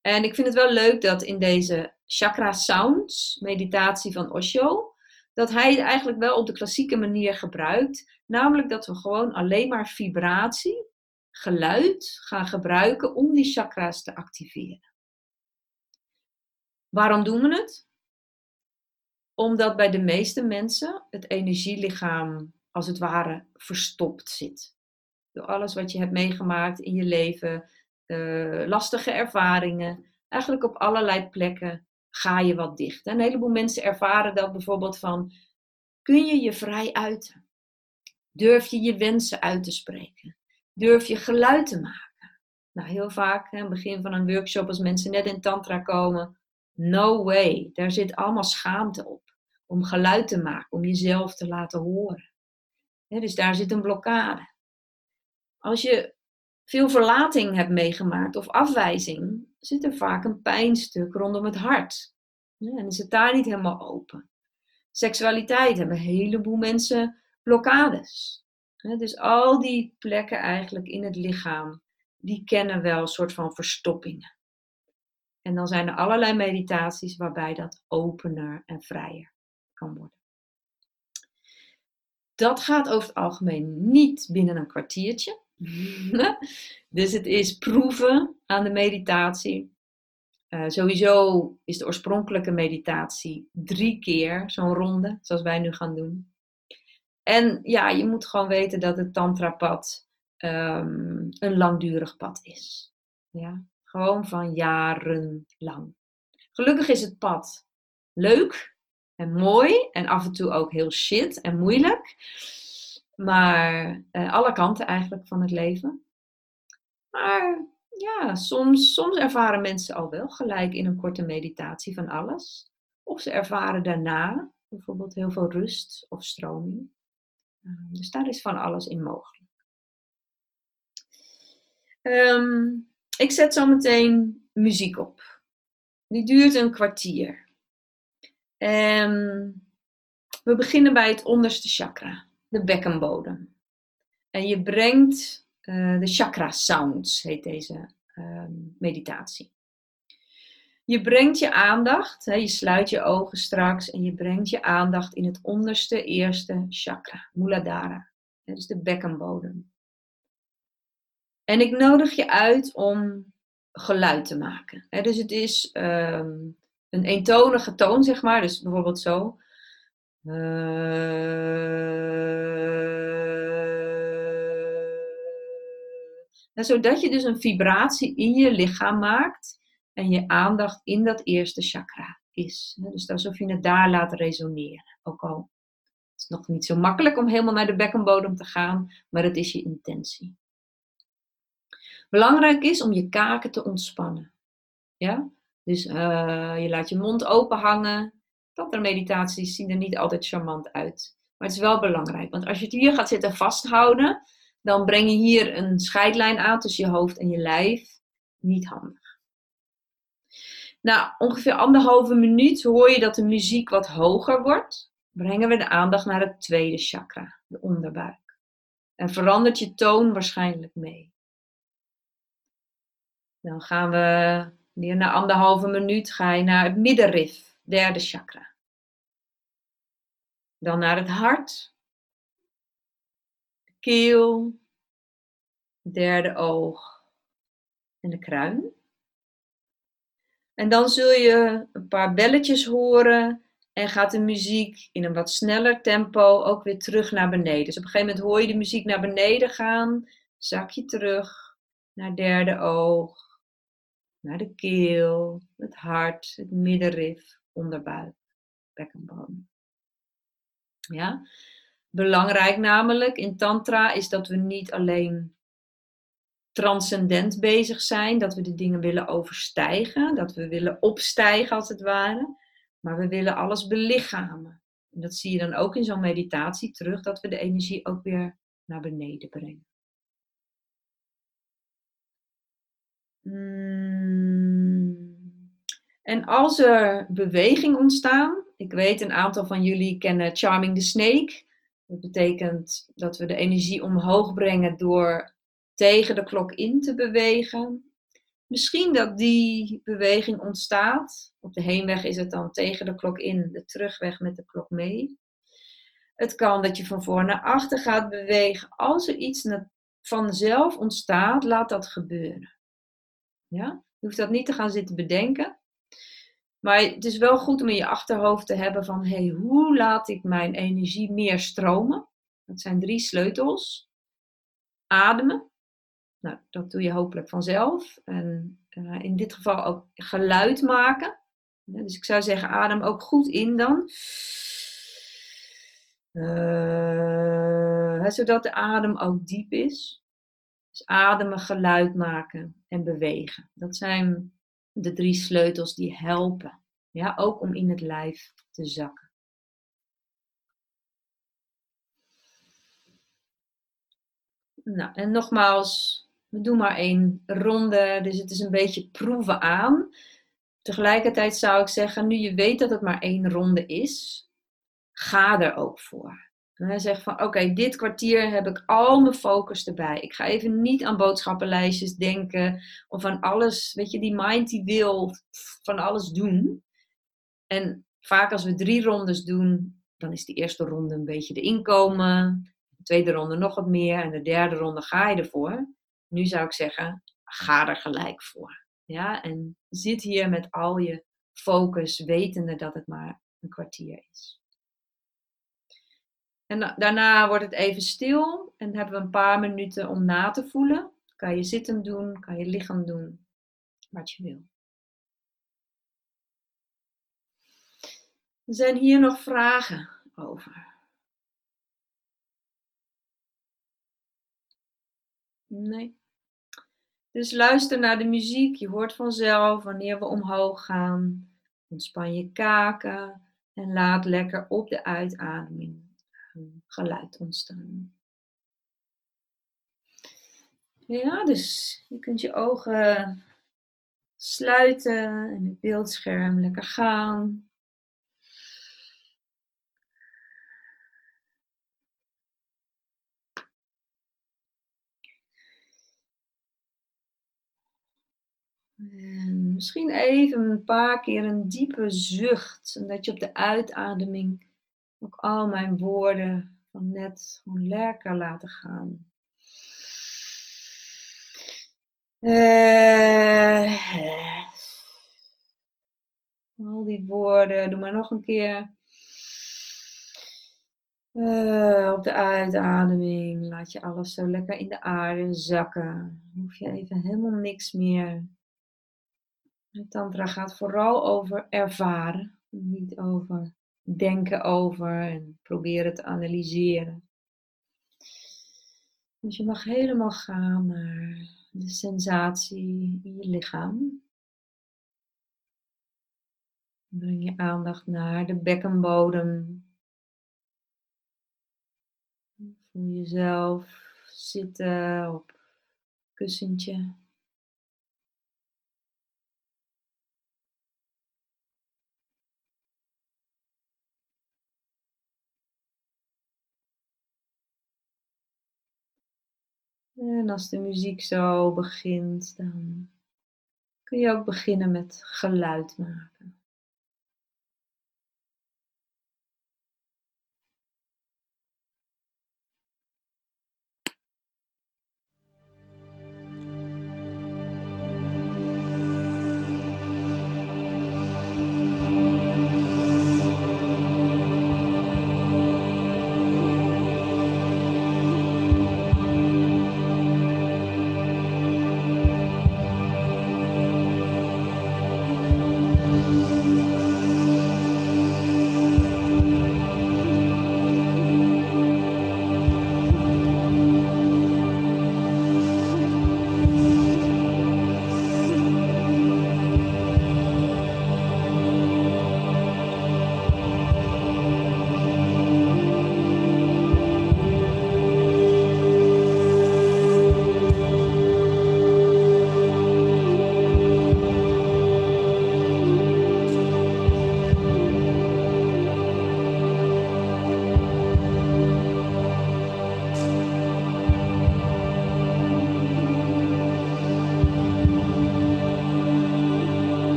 En ik vind het wel leuk dat in deze chakra sounds meditatie van Osho, dat hij het eigenlijk wel op de klassieke manier gebruikt. Namelijk dat we gewoon alleen maar vibratie, geluid gaan gebruiken om die chakra's te activeren. Waarom doen we het? Omdat bij de meeste mensen het energielichaam als het ware verstopt zit. Door alles wat je hebt meegemaakt in je leven, uh, lastige ervaringen, eigenlijk op allerlei plekken ga je wat dicht. Een heleboel mensen ervaren dat bijvoorbeeld van, kun je je vrij uiten? Durf je je wensen uit te spreken? Durf je geluid te maken? Nou, heel vaak, aan het begin van een workshop, als mensen net in tantra komen, no way, daar zit allemaal schaamte op. Om geluid te maken, om jezelf te laten horen. dus daar zit een blokkade. Als je veel verlating hebt meegemaakt of afwijzing, zit er vaak een pijnstuk rondom het hart. en is het daar niet helemaal open. Seksualiteit hebben een heleboel mensen blokkades. dus al die plekken eigenlijk in het lichaam, die kennen wel een soort van verstoppingen. En dan zijn er allerlei meditaties waarbij dat opener en vrijer kan worden. Dat gaat over het algemeen niet binnen een kwartiertje. dus het is proeven aan de meditatie. Uh, sowieso is de oorspronkelijke meditatie drie keer zo'n ronde, zoals wij nu gaan doen. En ja, je moet gewoon weten dat het tantrapad um, een langdurig pad is. Ja, gewoon van jarenlang. Gelukkig is het pad leuk en mooi en af en toe ook heel shit en moeilijk. Maar uh, alle kanten eigenlijk van het leven. Maar ja, soms, soms ervaren mensen al wel gelijk in een korte meditatie van alles. Of ze ervaren daarna bijvoorbeeld heel veel rust of stroming. Uh, dus daar is van alles in mogelijk. Um, ik zet zo meteen muziek op. Die duurt een kwartier. En we beginnen bij het onderste chakra de bekkenbodem. En je brengt uh, de chakra sounds, heet deze uh, meditatie. Je brengt je aandacht, hè, je sluit je ogen straks en je brengt je aandacht in het onderste eerste chakra, Muladhara. Dat is de bekkenbodem. En ik nodig je uit om geluid te maken. Dus het is um, een eentonige toon, zeg maar. Dus bijvoorbeeld zo. Uh, zodat je dus een vibratie in je lichaam maakt en je aandacht in dat eerste chakra is. Dus alsof je het daar laat resoneren. Ook al is het nog niet zo makkelijk om helemaal naar de bekkenbodem te gaan, maar het is je intentie. Belangrijk is om je kaken te ontspannen. Ja? Dus uh, je laat je mond open hangen meditaties zien er niet altijd charmant uit. Maar het is wel belangrijk, want als je het hier gaat zitten vasthouden, dan breng je hier een scheidlijn aan tussen je hoofd en je lijf. Niet handig. Na ongeveer anderhalve minuut hoor je dat de muziek wat hoger wordt. Brengen we de aandacht naar het tweede chakra, de onderbuik. En verandert je toon waarschijnlijk mee. Dan gaan we weer na anderhalve minuut ga je naar het middenrif derde chakra. Dan naar het hart, de keel, derde oog en de kruin. En dan zul je een paar belletjes horen en gaat de muziek in een wat sneller tempo ook weer terug naar beneden. Dus op een gegeven moment hoor je de muziek naar beneden gaan, zak je terug naar derde oog, naar de keel, het hart, het middenrif, onderbuik, bekkenbodem. Ja? Belangrijk namelijk in Tantra is dat we niet alleen transcendent bezig zijn, dat we de dingen willen overstijgen, dat we willen opstijgen als het ware, maar we willen alles belichamen. En dat zie je dan ook in zo'n meditatie terug, dat we de energie ook weer naar beneden brengen. En als er beweging ontstaan, ik weet een aantal van jullie kennen Charming the Snake. Dat betekent dat we de energie omhoog brengen door tegen de klok in te bewegen. Misschien dat die beweging ontstaat. Op de heenweg is het dan tegen de klok in, de terugweg met de klok mee. Het kan dat je van voor naar achter gaat bewegen. Als er iets vanzelf ontstaat, laat dat gebeuren. Ja? Je hoeft dat niet te gaan zitten bedenken. Maar het is wel goed om in je achterhoofd te hebben van hey, hoe laat ik mijn energie meer stromen? Dat zijn drie sleutels. Ademen. Nou, dat doe je hopelijk vanzelf. En uh, in dit geval ook geluid maken. dus ik zou zeggen, adem ook goed in dan. Uh, zodat de adem ook diep is. Dus ademen, geluid maken en bewegen. Dat zijn de drie sleutels die helpen. Ja, ook om in het lijf te zakken. Nou, en nogmaals, we doen maar één ronde, dus het is een beetje proeven aan. Tegelijkertijd zou ik zeggen, nu je weet dat het maar één ronde is, ga er ook voor. En hij zegt van oké, dit kwartier heb ik al mijn focus erbij. Ik ga even niet aan boodschappenlijstjes denken of aan alles. Weet je, die mind die wil van alles doen. En vaak als we drie rondes doen, dan is de eerste ronde een beetje de inkomen. De tweede ronde nog wat meer. En de derde ronde ga je ervoor. Nu zou ik zeggen, ga er gelijk voor. Ja, en zit hier met al je focus, wetende dat het maar een kwartier is. En daarna wordt het even stil en hebben we een paar minuten om na te voelen. Kan je zitten doen, kan je lichaam doen, wat je wil. Er zijn hier nog vragen over. Nee. Dus luister naar de muziek. Je hoort vanzelf wanneer we omhoog gaan. Ontspan je kaken en laat lekker op de uitademing geluid ontstaan. Ja, dus je kunt je ogen sluiten en het beeldscherm lekker gaan. En misschien even een paar keer een diepe zucht, en dat je op de uitademing ook al mijn woorden van net gewoon lekker laten gaan. Uh, al die woorden, doe maar nog een keer. Uh, op de uitademing laat je alles zo lekker in de aarde zakken. Hoef je even helemaal niks meer. De tantra gaat vooral over ervaren, niet over denken over en proberen te analyseren. Dus je mag helemaal gaan naar de sensatie in je lichaam. Breng je aandacht naar de bekkenbodem. Voel jezelf zitten op kussentje. En als de muziek zo begint, dan kun je ook beginnen met geluid maken.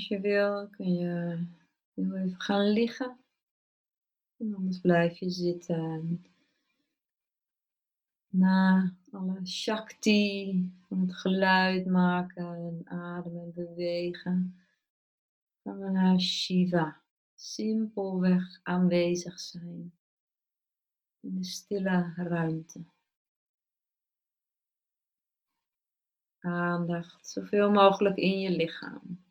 Als je wil, kun je heel even gaan liggen. En anders blijf je zitten. Na alle shakti van het geluid maken en ademen en bewegen, gaan we naar Shiva. Simpelweg aanwezig zijn in de stille ruimte. Aandacht zoveel mogelijk in je lichaam.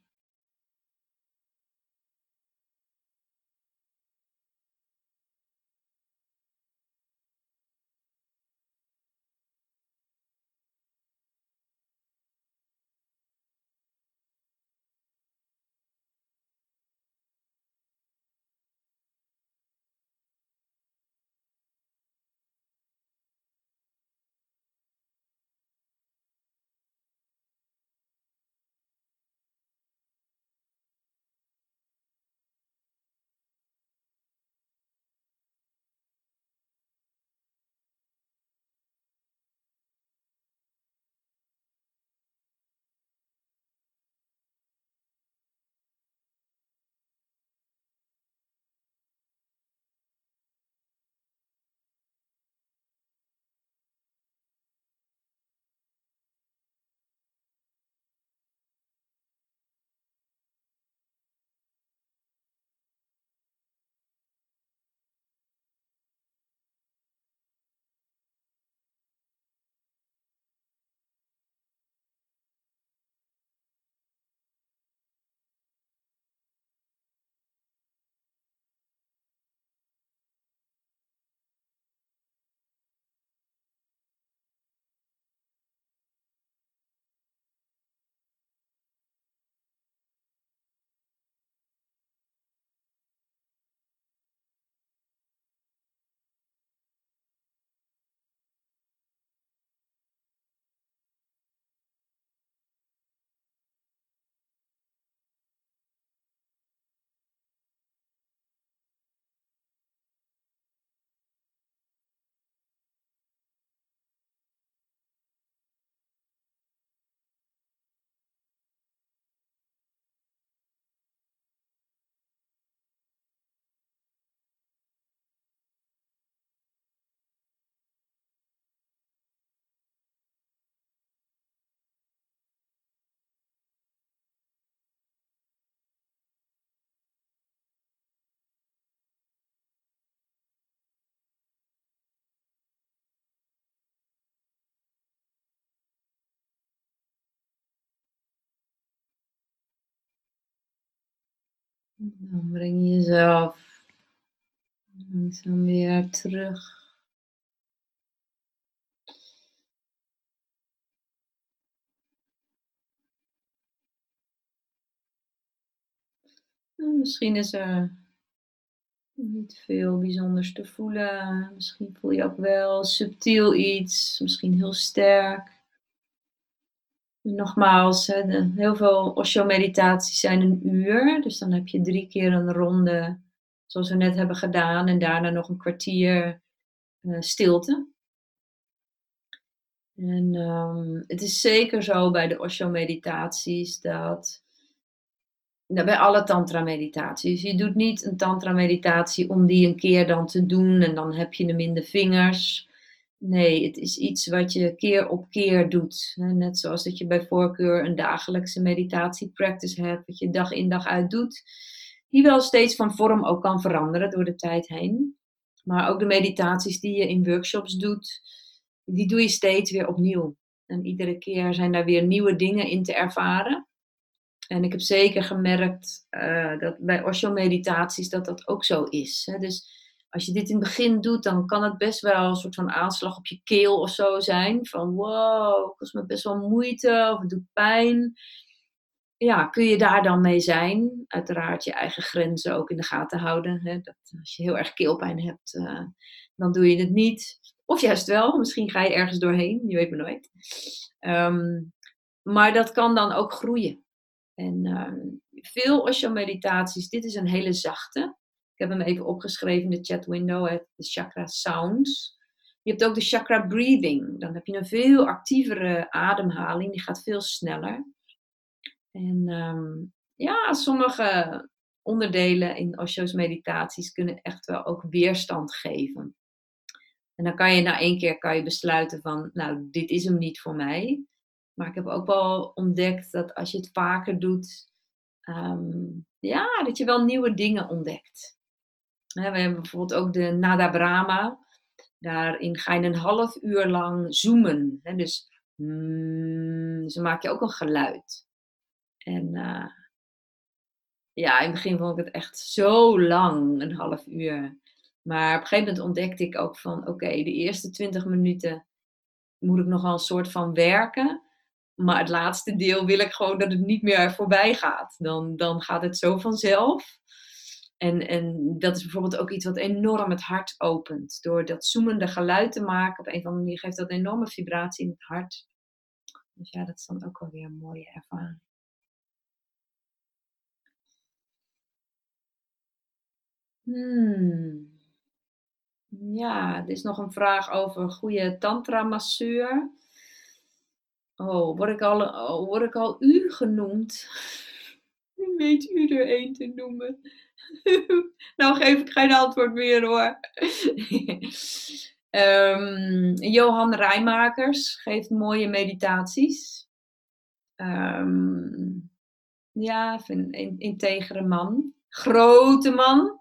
Dan breng je jezelf langzaam weer terug. Misschien is er niet veel bijzonders te voelen. Misschien voel je ook wel subtiel iets, misschien heel sterk. Nogmaals, heel veel Osho-meditaties zijn een uur. Dus dan heb je drie keer een ronde, zoals we net hebben gedaan. En daarna nog een kwartier uh, stilte. En um, het is zeker zo bij de Osho-meditaties dat. Nou, bij alle tantra-meditaties. Je doet niet een tantra-meditatie om die een keer dan te doen en dan heb je hem in de vingers. Nee, het is iets wat je keer op keer doet. Net zoals dat je bij voorkeur een dagelijkse meditatiepractice hebt, wat je dag in dag uit doet, die wel steeds van vorm ook kan veranderen door de tijd heen. Maar ook de meditaties die je in workshops doet, die doe je steeds weer opnieuw. En iedere keer zijn daar weer nieuwe dingen in te ervaren. En ik heb zeker gemerkt uh, dat bij Osho-meditaties dat dat ook zo is. Dus als je dit in het begin doet, dan kan het best wel een soort van aanslag op je keel of zo zijn. Van wow, kost me best wel moeite of het doet pijn. Ja, kun je daar dan mee zijn? Uiteraard je eigen grenzen ook in de gaten houden. Hè? Dat, als je heel erg keelpijn hebt, uh, dan doe je het niet. Of juist wel, misschien ga je ergens doorheen, je weet maar nooit. Um, maar dat kan dan ook groeien. En um, veel Osho-meditaties, dit is een hele zachte. Ik heb hem even opgeschreven in de chat window, de chakra sounds. Je hebt ook de chakra breathing. Dan heb je een veel actievere ademhaling, die gaat veel sneller. En um, ja, sommige onderdelen in Osho's meditaties kunnen echt wel ook weerstand geven. En dan kan je na één keer kan je besluiten van, nou, dit is hem niet voor mij. Maar ik heb ook wel ontdekt dat als je het vaker doet, ehm, ja, dat je wel nieuwe dingen ontdekt. We hebben bijvoorbeeld ook de Nada Brahma. Daarin ga je een half uur lang zoomen. dus, mm, dan maak je ook een geluid. En uh, ja, in het begin vond ik het echt zo lang, een half uur. Maar op een gegeven moment ontdekte ik ook van, oké, de eerste 20 minuten moet ik nogal een soort van werken. Maar het laatste deel wil ik gewoon dat het niet meer voorbij gaat. Dan, dan gaat het zo vanzelf. En, en dat is bijvoorbeeld ook iets wat enorm het hart opent. Door dat zoemende geluid te maken, op een of andere manier geeft dat een enorme vibratie in het hart. Dus ja, dat is dan ook wel weer een mooie ervaring. Hmm. Ja, er is nog een vraag over goede tantra-masseur. Oh, word ik al, oh, word ik al u genoemd? Weet u er één te noemen? nou geef ik geen antwoord meer hoor. um, Johan Rijmakers geeft mooie meditaties. Um, ja, een integere man. Grote man.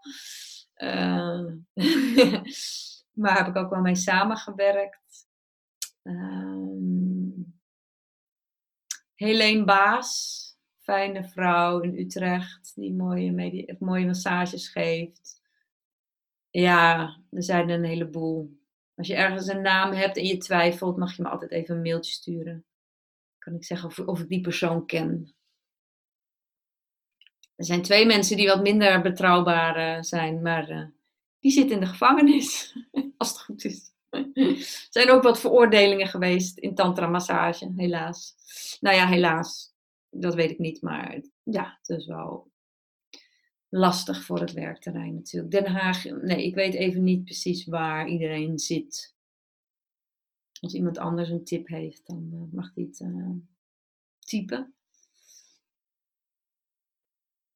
Uh, maar heb ik ook wel mee samengewerkt. Um, Helene Baas fijne vrouw in Utrecht die mooie, mooie massages geeft. Ja, er zijn een heleboel. Als je ergens een naam hebt en je twijfelt, mag je me altijd even een mailtje sturen. Kan ik zeggen of, of ik die persoon ken. Er zijn twee mensen die wat minder betrouwbaar uh, zijn, maar uh, die zitten in de gevangenis, als het goed is. er zijn ook wat veroordelingen geweest in tantra-massage, helaas. Nou ja, helaas dat weet ik niet, maar ja, het is wel lastig voor het werkterrein natuurlijk. Den Haag, nee, ik weet even niet precies waar iedereen zit. Als iemand anders een tip heeft, dan uh, mag hij het uh, typen.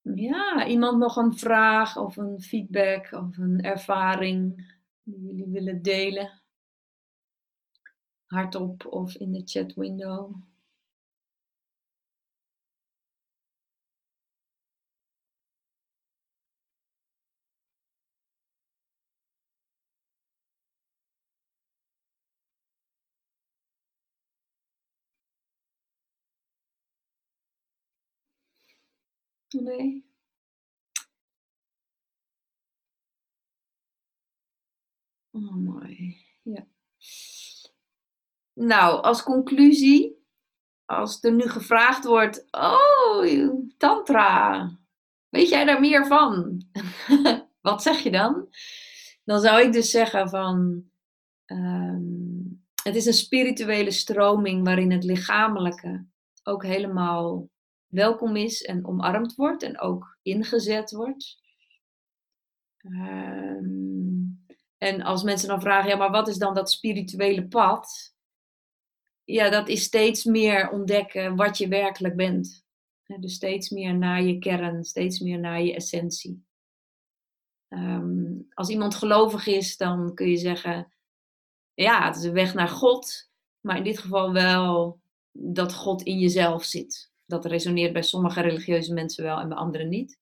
Ja, iemand nog een vraag of een feedback of een ervaring die jullie willen delen? Hardop of in de chat window. Nee. Oh, mooi. Ja. Nou, als conclusie, als er nu gevraagd wordt: Oh, Tantra, weet jij daar meer van? Wat zeg je dan? Dan zou ik dus zeggen van. Ehm, het is een spirituele stroming waarin het lichamelijke ook helemaal welkom is en omarmd wordt en ook ingezet wordt. Ehm, en als mensen dan vragen, ja, maar wat is dan dat spirituele pad? Ja, dat is steeds meer ontdekken wat je werkelijk bent. Dus steeds meer naar je kern, steeds meer naar je essentie. Ehm, als iemand gelovig is, dan kun je zeggen, ja, het is een weg naar God, maar in dit geval wel dat God in jezelf zit dat resoneert bij sommige religieuze mensen wel en bij anderen niet.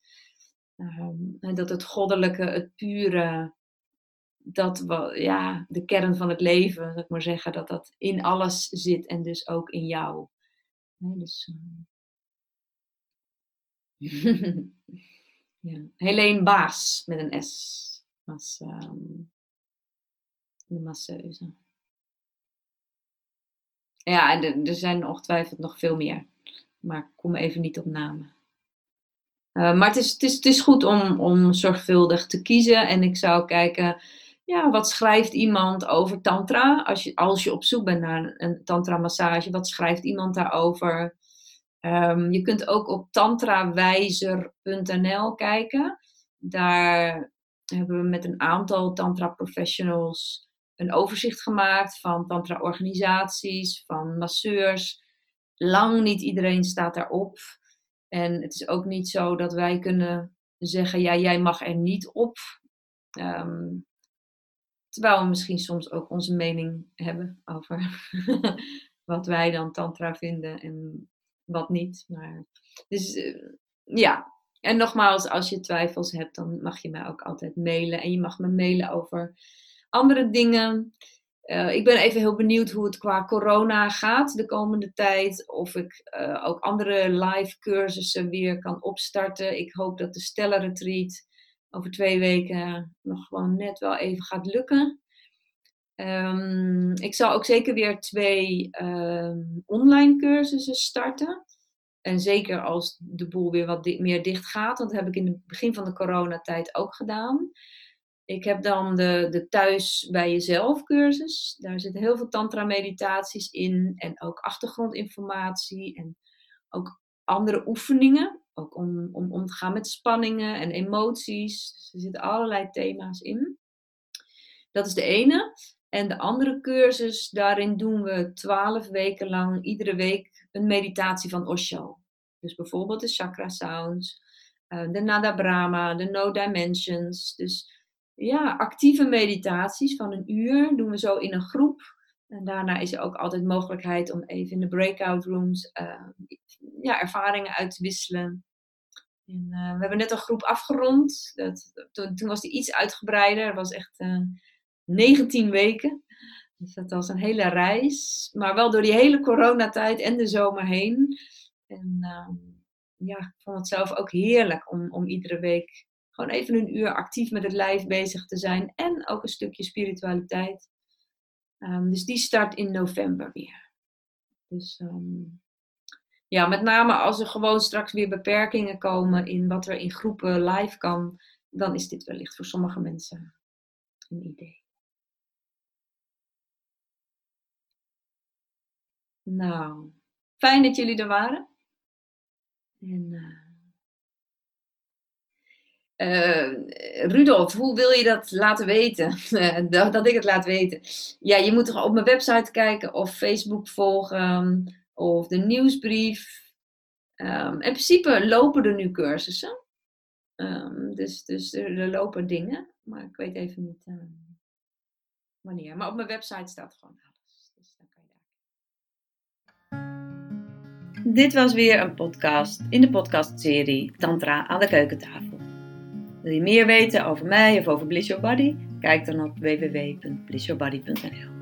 Um, dat het goddelijke, het pure, dat wat, ja, de kern van het leven, zou ik maar zeggen, dat dat in alles zit en dus ook in jou. dus, uh... ja. Helene Baas met een S was um, de masseuse. Ja, en er zijn ongetwijfeld nog veel meer. Maar kom even niet op namen. Uh, maar het is, het, is, het is goed om, om zorgvuldig te kiezen. En ik zou kijken, ja, wat schrijft iemand over tantra? Als je, als je op zoek bent naar een, tantra massage, wat schrijft iemand daarover? Um, je kunt ook op tantrawijzer.nl kijken. Daar hebben we met een aantal tantra professionals een overzicht gemaakt van tantra organisaties, van masseurs lang niet iedereen staat daarop. En het is ook niet zo dat wij kunnen zeggen, ja, jij mag er niet op. Ehm, terwijl we misschien soms ook onze mening hebben over wat wij dan tantra vinden en wat niet. Maar, dus eh, ja, en nogmaals, als je twijfels hebt, dan mag je mij ook altijd mailen. En je mag me mailen over andere dingen. Uh, ik ben even heel benieuwd hoe het qua corona gaat de komende tijd. Of ik uh, ook andere live cursussen weer kan opstarten. Ik hoop dat de Stella Retreat over twee weken nog gewoon net wel even gaat lukken. Um, ik zal ook zeker weer twee um, online cursussen starten. En zeker als de boel weer wat meer dicht gaat. Want dat heb ik in het begin van de coronatijd ook gedaan. Ik heb dan de, de thuis bij jezelf cursus. Daar zitten heel veel tantra meditaties in. En ook achtergrondinformatie. En ook andere oefeningen. Ook om, om om te gaan met spanningen en emoties. Dus er zitten allerlei thema's in. Dat is de ene. En de andere cursus, daarin doen we twaalf weken lang iedere week een meditatie van Osho. Dus bijvoorbeeld de chakra sounds, uh, de Nada Brahma, de No Dimensions. Dus ja, actieve meditaties van een uur doen we zo in een groep. En daarna is er ook altijd mogelijkheid om even in de breakout rooms uh, ja, ervaringen uit te wisselen. En, uh, we hebben net een groep afgerond. Dat, toen, was die iets uitgebreider. Het was echt 19 weken. Dus dat was een hele reis. Maar wel door die hele coronatijd en de zomer heen. En uh, ja, ik vond het zelf ook heerlijk om, om iedere week gewoon even een uur actief met het lijf bezig te zijn. En ook een stukje spiritualiteit. Um, dus die start in november weer. Dus um, ja, met name als er gewoon straks weer beperkingen komen in wat er in groepen live kan, dan is dit wellicht voor sommige mensen een idee. Nou, fijn dat jullie er waren. En, uh, Rudolf, hoe wil je dat laten weten? dat, dat, ik het laat weten. Ja, je moet toch op mijn website kijken of Facebook volgen of de nieuwsbrief. Um, in principe lopen er nu cursussen. Um, dus dus er, lopen dingen, maar ik weet even niet uh, wanneer. Maar op mijn website staat gewoon Dit was weer een podcast in de podcastserie Tantra aan de keukentafel. Wil je meer weten over mij of over Bliss Your Body? Kijk dan op www.blissyourbody.nl